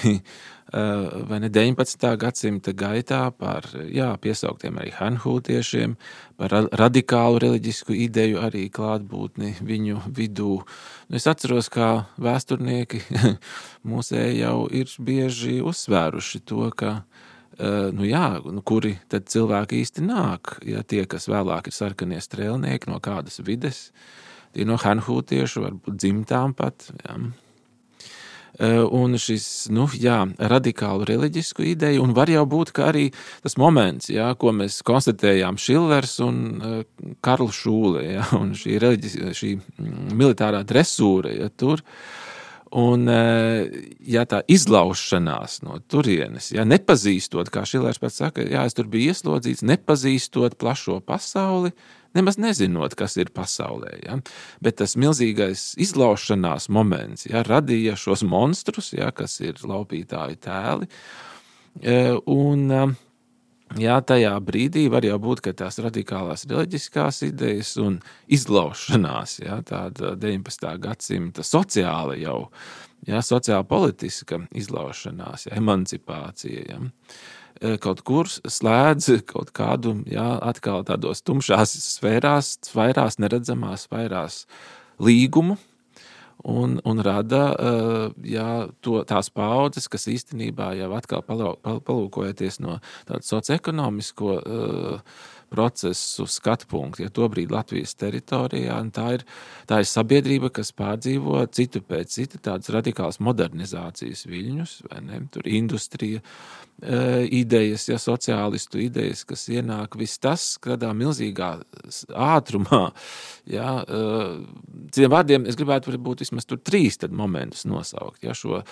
[SPEAKER 3] vai ne 19. gadsimta gaitā par jā, piesauktiem arī hanhūtiešiem, par radikālu reliģisku ideju arī klātbūtni viņu vidū. Nu, es atceros, kā vēsturnieki [laughs] mūsēji jau ir bieži uzsvēruši to, ka eh, nu jā, nu kuri tad cilvēki īsti nāk, ja tie, kas vēlāk ir sarkanie strēlnieki, no kādas vides, tie no hanhūtiešu, varbūt dzimtām pat, jā. Eh, un šis nu, jā, radikālu reliģisku ideju, un var jau būt arī tas moments, jā, ko mēs konstatējām Šillers un uh, Karls Šūle, jā, un šī, šī mm, militārā dresūra, ja tur. Un, eh, ja tā izlaušanās no turienes, ja nepazīstot, kā Šilers pats saka, jā, es tur biju ieslodzīts, nepazīstot plašo pasauli, uh, nemaz nezinot, kas ir pasaulē. Ja? Bet tas milzīgais izlaušanās moments ja, radīja šos monstrus, ja, kas ir laupītāju tēli. E, un, e, jā, tajā brīdī var jau būt tās radikālās reliģiskās idejas un izlaušanās, ja, tāda 19. gadsimta sociāla jau, ja, sociāla politiska izlaušanās, ja, emancipācija. Ja. Eh, kaut kur slēdz kaut kādu, jā, atkal tādos tumšās sfērās, vairās neredzamās, vairās līgumu. Un, un rada eh, jā, to, tās paudzes, kas īstenībā jau atkal palūkojoties no tāda socioekonomisko uh, procesu skatu punktu. Ja tobrīd Latvijas teritorijā tā ir, tā ir sabiedrība, kas pārdzīvo citu pēc cita tādas radikālas modernizācijas viļņus, vai ne? Tur industrija, e, idejas, ja sociālistu idejas, kas ienāk, viss tas kādā milzīgā ātrumā. Ja, e, citiem vārdiem, es gribētu varbūt vismaz tur trīs momentus nosaukt. Ja, šo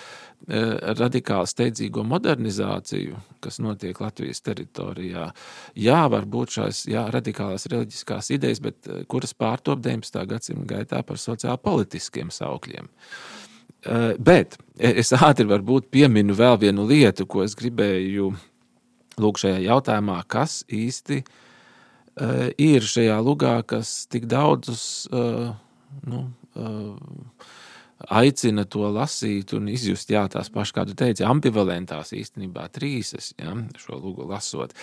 [SPEAKER 3] e, radikāli steidzīgo modernizāciju, kas notiek Latvijas teritorijā, jā, varbūt šā tās jā, radikālās reliģiskās idejas, bet eh, kuras pārtop 19. gadsimta gaitā par sociālpolitiskiem saukļiem. Eh, bet es ātri varbūt pieminu vēl vienu lietu, ko es gribēju lūk šajā jautājumā, kas īsti eh, ir šajā lugā, kas tik daudzus nu, aicina to lasīt un izjust, jā, tās pašas, kā tu teici, ambivalentās īstenībā trīsas, ja, šo lūgu lasot.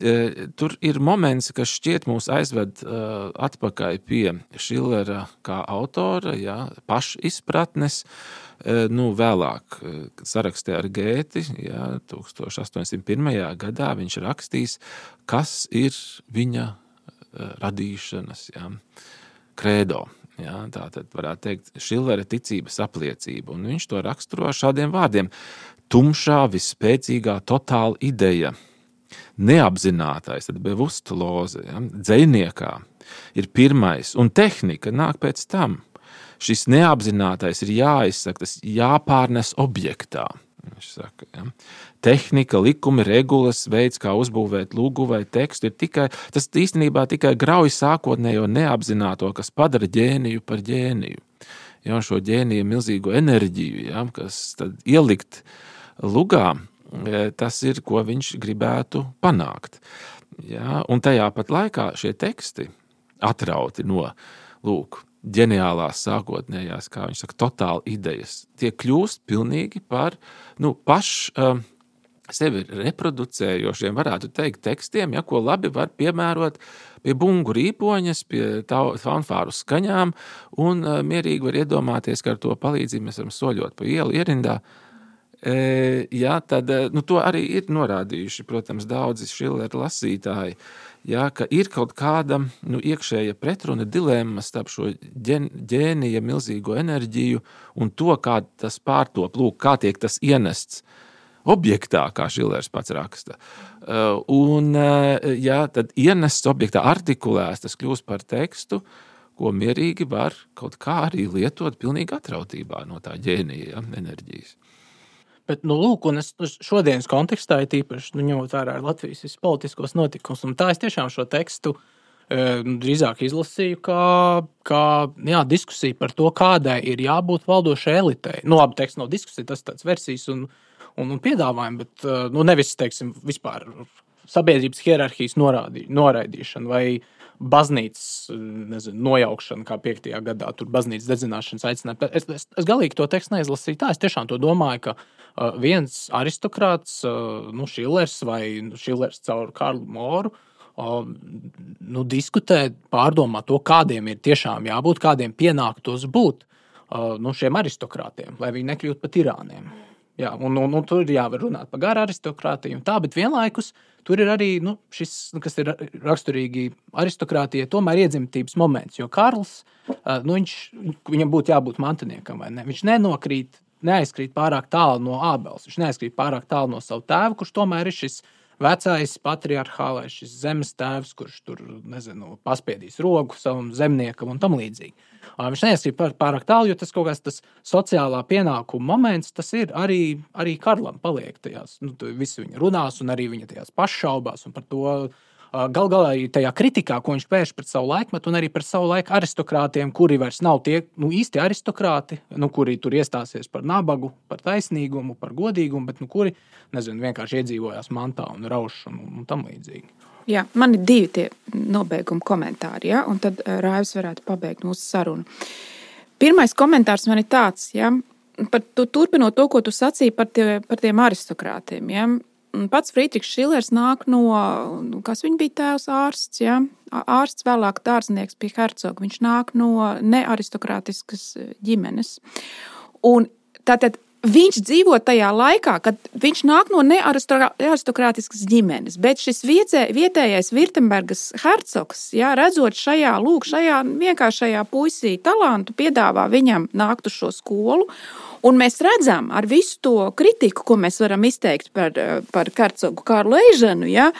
[SPEAKER 3] E, tur ir moments, kas šķiet mūs aizved uh, atpakaļ pie Šillera kā autora, ja, pašizpratnes, uh, nu, vēlāk uh, sarakstē ar Gēti, ja, 1801. gadā viņš rakstīs, kas ir viņa radīšanas, ja, kredo. Ja, tā tad varētu teikt, Šillera ticības apliecība. Un viņš to raksturo šādiem vārdiem: Tumšā, visspēcīgākā totāla ideja, neapzinātais, tad bevustloze, ja, dzēniekā ir pirmais, un tehnika nāk pēc tam. Šis neapzinātais ir jāizsaka, tas jāpārnes objektā. Viņš saka, ja tehnika, likumi, regulas, veids, kā uzbūvēt lūgu vai tekstu, ir tikai tas īstenībā tikai grauj sākotnējo neapzināto, kas padara ģēniju par ģēniju. Ja, šo ģēniju milzīgo enerģiju, ja, kas ielikt lugā, e, tas ir, ko viņš gribētu panākt. Ja, un tajā pat laikā šie teksti atrauti no lūk, ģeniālās, sākotnējās, kā viņš saka, totāli idejas, tie kļūst pilnīgi par nu, pašu. Uh, sevi reproducējošiem, varētu teikt, tekstiem, ja, ko labi var piemērot pie bungu rīpoņas, pie fanfāru skaņām, un uh, mierīgi var iedomāties, ka ar to palīdzību mēs varam soļot pa ielu ierindā. Jā, tad nu, to arī ir norādījuši, protams, daudzi Šillera lasītāji. Jā, ka ir kaut kāda nu, iekšēja pretruna, dilemma starp šo ģen, ģēnija milzīgo enerģiju un to, kā tas pārtop, lūk, kā tiek tas ienests objektā, kā Šillers pats raksta. Un, jā, tad ienests objektā, artikulēts, tas kļūst par tekstu, ko mierīgi var kaut kā arī lietot pilnīgi atrautībā no tā ģēnija ja, enerģijas.
[SPEAKER 2] Bet, nu, lūk, un es šodienas kontekstā, tīpaši nu, ņemot vērā Latvijas politiskos notikumus, tā es tiešām šo tekstu e, drīzāk izlasīju kā, kā jā, diskusiju par to, kādai ir jābūt valdošai elitei. Nu, labi, teksts nav diskusija, tas ir tāds versijas un, un, un piedāvājums, bet e, nu, nevis, teiksim, vispār sabiedrības hierarhijas norādī, noraidīšana vai baznīcas nezinu, nojaukšana, kā 5. gadā tur baznīcas dedzināšanas aicinājumi. Es, es, es galīgi to tekstu neizlasīju tā. Es tiešām to domāju, ka uh, viens aristokrāts, uh, nu, Šillers vai nu, Šillers caur Karlu Moru, uh, nu, diskutē, pārdomā to, kādiem ir tiešām jābūt, kādiem pienāktos būt uh, nu, šiem aristokrātiem, lai viņi nekļūtu par tirāniem. Jā, un, un, un tur ir jāvar runāt par garu aristokrātiju, tā, bet vienlaikus tur ir arī nu, šis, nu, kas ir raksturīgi aristokrātijai, tomēr iedzimtības moments. Jo Karls, nu, viņš, viņam būtu jābūt mantiniekam, vai ne? Viņš nenokrīt, neaizkrīt pārāk tālu no Ābels, viņš neaizkrīt pārāk tālu no savu tēvu, kurš tomēr ir šis vecais patriarchālais, šis zemes tēvs, kurš tur nezinu, paspiedīs roku savam zemniekam un tam līdzīgi. Viņš neieskrīt pārāk tālu, jo tas kaut kāds tas sociālā pienākuma moments, tas ir arī, arī Karlam paliek tajās. Nu, visi viņa runās, un arī viņa tajās pašaubās par to. Gal galā arī tajā kritikā, ko viņš vērš pret savu laikmetu, un arī par savu laiku aristokrātiem, kuri vairs nav tie nu, īsti aristokrāti, nu, kuri tur iestāsies par nabagu, par taisnīgumu, par godīgumu, bet nu, kuri nezinu, vienkārši iedzīvojās mantā un raušu un, un tam līdzīgi.
[SPEAKER 1] Jā, man ir divi tie nobeiguma komentāri, ja? un tad Rāvis varētu pabeigt mūsu sarunu. Pirmais komentārs man ir tāds, ja? par, tu, turpinot to, ko tu sacīji par, tie, par tiem aristokrātiem. Ja? Pats Friedrichs Šilers nāk no, nu, kas viņa bija tēvs, ārsts, ja? ārsts, vēlāk dārznieks pie hercoga. Viņš nāk no nearistokrātiskas ģimenes. Un tātad Viņš dzīvo tajā laikā, kad viņš nāk no nearistokrātiskas ģimenes, bet šis vietē, vietējais Virtembergas hercogs, jā, redzot šajā, lūk, šajā vienkāršajā puisī talantu, piedāvā viņam nākt uz šo skolu. Un mēs redzam, ar visu to kritiku, ko mēs varam izteikt par, par hercogu Kārlu Eižanu, ja,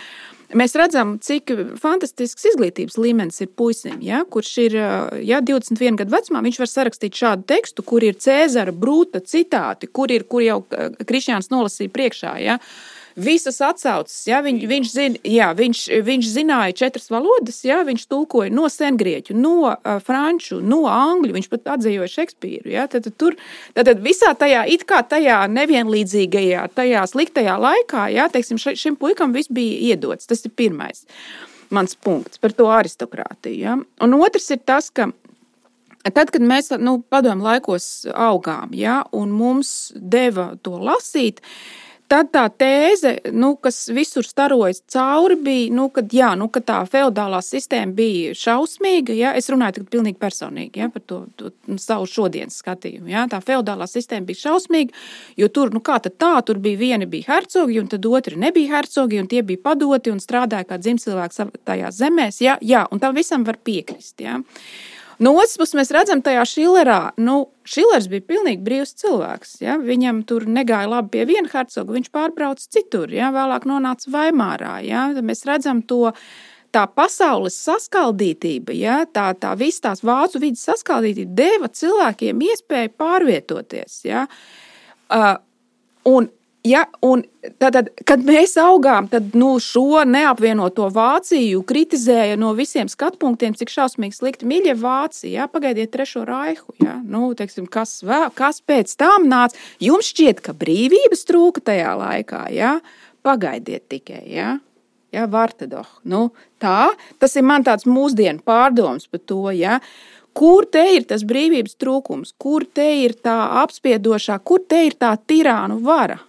[SPEAKER 1] Mēs redzam, cik fantastisks izglītības līmenis ir puisim, ja, kurš ir ja, 21 gadu vecumā. Viņš var sarakstīt šādu tekstu, kur ir Cēzara brūta citāti, kur, ir, kur jau Krišjāns nolasīja priekšā. Ja. Uh, visas atsauces. Ja, viņ, viņš, zin, jā, viņš, viņš zināja četras valodas, ja, viņš tulkoja no sengrieķu, no uh, franču, no angļu. Viņš pat atzīvoja Šekspīru. Ja, tad, tad, tur, tad, tad visā tajā, it kā tajā nevienlīdzīgajā, tajā sliktajā laikā, ja, teiksim, šim puikam viss bija iedots. Tas ir pirmais mans punkts par to aristokrātiju. Ja. Un otrs ir tas, ka Tad, kad mēs nu, padomu laikos augām, ja, un mums deva to lasīt, Tad tā tēze, nu, kas visur starojas cauri, bija, nu, kad, jā, nu, ka tā feudālā sistēma bija šausmīga. Ja? Es runāju tagad pilnīgi personīgi ja? par to, to savu šodienas skatījumu. Ja? Tā feudālā sistēma bija šausmīga, jo tur, nu, kā tad tā, tur bija vieni bija hercogi, un tad otri nebija hercogi, un tie bija padoti un strādāja kā dzimcilvēks tajās zemēs. Ja? Jā, un tam visam var piekrist. Ja? No otras puses, mēs redzam, tajā Šilerā, nu, Šilers bija pilnīgi brīvs cilvēks. Ja? Viņam tur negāja labi pie viena hercoga, viņš pārbrauca citur, ja? vēlāk nonāca Vaimārā. Ja? Mēs redzam to. Tā pasaules saskaldītība, ja, tā, tā viss tās vācu vidas saskaldītība deva cilvēkiem iespēju pārvietoties. Ja. Uh, un Ja, un tad, kad mēs augām, tad nu, šo neapvienoto Vāciju kritizēja no visiem skatu punktiem, cik šausmīgi slikti mīļa Vācija. Ja? Pagaidiet, trešo raihu. Ja? Nu, teiksim, kas, vēl, kas pēc tam nāca? Jums šķiet, ka brīvības trūka tajā laikā. Ja? Pagaidiet tikai. Ja? Ja, Vartadoh. Nu, tā, tas ir man tāds mūsdienu pārdoms par to. Ja? Kur te ir tas brīvības trūkums, kur te ir tā apspiedošā, kur te ir tā tirānu vara?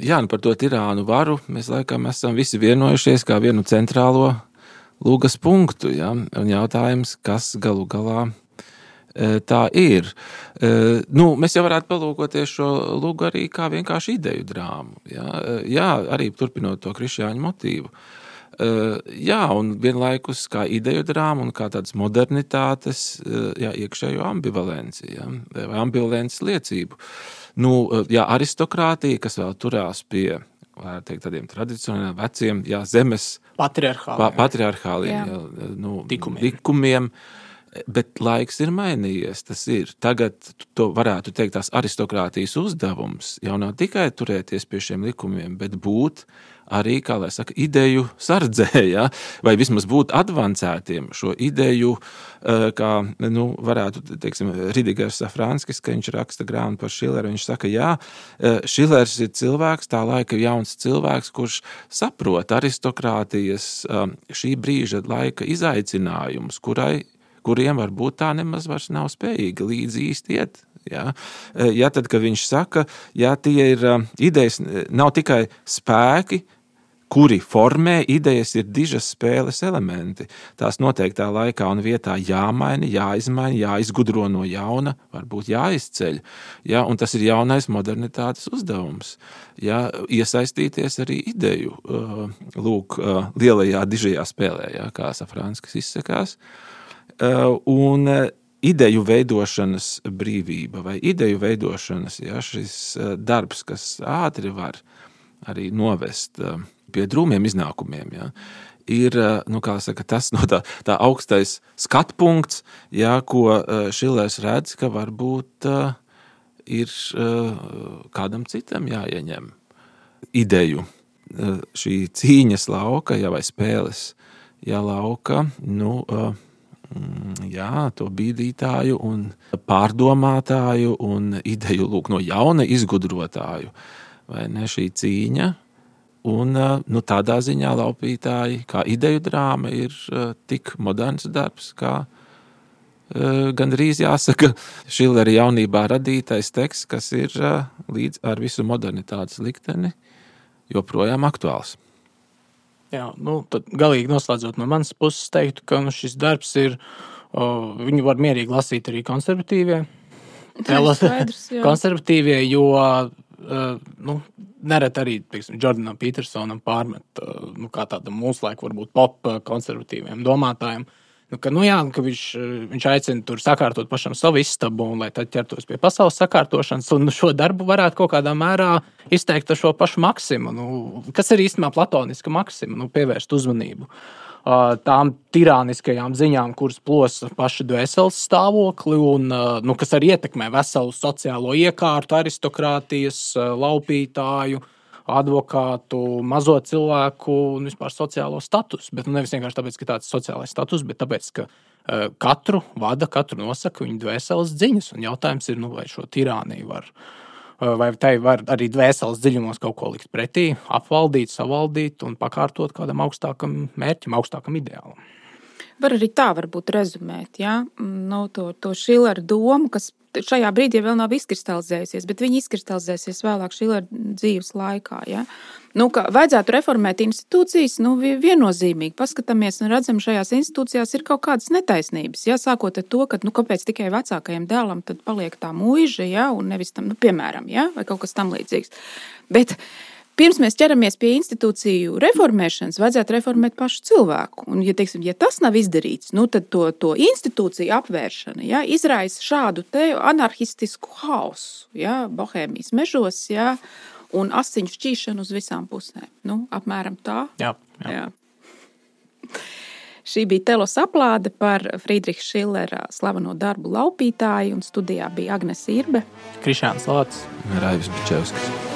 [SPEAKER 3] Jā, nu par to tirānu varu mēs laikam esam visi vienojušies kā vienu centrālo lūgas punktu. Ja? Un jautājums, kas galu galā Tā ir. Nu, mēs jau varētu palūkoties šo lūgu arī kā vienkārši ideju drāmu. Jā, jā arī turpinot to krišāņu motīvu. Jā, un vienlaikus kā ideju drāma un kā tādas modernitātes, jā, iekšējo ambivalenci, jā, vai ambivalences liecību. Nu, jā, aristokrātija, kas vēl turās pie teikt, tādiem tradicionāliem, veciem jā, zemes
[SPEAKER 2] patriarchāliem,
[SPEAKER 3] pa, patriarchāliem jā. Jā, nu, likumiem. likumiem. Bet laiks ir mainījies. Tas ir. Tagad to varētu teikt, tās aristokrātijas uzdevums jau nav tikai turēties pie šiem likumiem, bet būt arī, kā lai saka, ideju sardzē, ja? vai vismaz būt advancētiem šo ideju, eh, kā, nu, varētu, teiksim, Ridigers Safranskis, ka viņš raksta grāmatu par Šileru, viņš saka, jā, eh, Šilers ir cilvēks, tā laika jauns cilvēks, kurš saprot aristokrātijas eh, šī brīža laika izaicinājumus, kurai kuriem varbūt tā nemaz nav spējīga līdzi īsti iet. Ja? ja tad, kad viņš saka, ja tie ir idejas, nav tikai spēki, kuri formē idejas, ir dižas spēles elementi. Tās noteiktā laikā un vietā jāmaina, jāizmaina, jāizgudro no jauna, varbūt jāizceļ. Ja? Un tas ir jaunais modernitātes uzdevums. Ja? Iesaistīties arī ideju lūk, lielajā dižajā spēlē, ja? kā Safrānskis izsakās. Un ideju veidošanas brīvība vai ideju veidošanas, ja, šis darbs, kas ātri var arī novest pie drūmiem iznākumiem. Ja. Ir nu, saka, tas [laughs] no tā, tā augstais skatu punkts, ja, ko Šilers redz, ka varbūt ir kādam citam jāieņem ideju. Šī cīņas lauka, ja, vai spēles ja, lauka, nu, jā, to bīdītāju, un pārdomātāju un ideju lūk, no jauna izgudrotāju. Vai ne šī cīņa Un, nu, tādā ziņā laupītāji, kā ideju drāma, ir tik moderns darbs, kā gandrīz jāsaka, Šilera jaunībā radītais teksts, kas ir līdz ar visu modernitātes likteni joprojām aktuāls.
[SPEAKER 2] Jā, nu, tad galīgi noslēdzot no manas puses, teiktu, ka nu, šis darbs ir. O, viņu var mierīgi lasīt arī konservatīvie.
[SPEAKER 1] Skaidrs. [laughs]
[SPEAKER 2] Konservatīvie, jo Uh, nu, nereti arī pieksim, Jordanam Petersonam pārmet uh, nu, kā tādam mūsu laiku, varbūt pop uh, konservatīviem domātājiem. Nu, ka, nu, jā, ka viņš, viņš aicina tur sakārtot pašam savu istabu, un, lai tad ķertos pie pasaules sakārtošanas, un šo darbu varētu kaut kādā mērā izteikt ar šo pašu maksimu, nu, kas ir īstenībā platoniska maksima, nu, pievērst uzmanību. Uh, tām tirāniskajām ziņām, kuras plosa pašu dvēseles stāvokli, un nu, kas arī ietekmē veselu sociālo iekārtu, aristokrātijas, laupītāju, advokātu, mazo cilvēku un vispār sociālo statusu. Bet nu, nevis vienkārši tāpēc, ka tāds ir sociālais status, bet tāpēc, ka katru vada, katru nosaka viņa dvēseles ziņas. Un jautājums ir, nu, vai šo tirāniju var izdarīt vai tai var arī dvēseles dziļumos kaut ko likt pretī, apvaldīt, savaldīt un pakārtot kādam augstākam mērķim, augstākam ideālam.
[SPEAKER 1] Var arī tā varbūt rezumēt, ja? nu, to, to Šilera domu, kas šajā brīdī vēl nav izkristalizējusies, bet viņi izkristalizēsies vēlāk Šilera dzīves laikā. Ja? Nu, vajadzētu reformēt institūcijas, nu, viennozīmīgi paskatāmies un redzam, šajās institūcijās ir kaut kādas netaisnības. Ja? Sākot ar to, ka nu, kāpēc tikai vecākajam dēlam paliek tā mūža, ja? un nevis tam, nu, piemēram, ja? vai kaut kas tamlīdzīgs. Bet, uh, Pirms mēs ķeramies pie institūciju reformēšanas, vajadzētu reformēt pašu cilvēku. Un, ja, teiksim, ja tas nav izdarīts, nu, tad to, to institūciju apvēršana ja, izraisa šādu anarchistisku hausu, ja, bohēmijas mežos, ja, un asiņu šķīšanu uz visām pusēm. Nu, apmēram tā.
[SPEAKER 2] Jā, jā. Jā.
[SPEAKER 1] Šī bija telos aplāde par Friedriča Šillera slaveno darbu Laupītāju, un studijā bija Agnese Irbe,
[SPEAKER 2] Krišāns Lācis
[SPEAKER 3] un Raivis Bičevskis.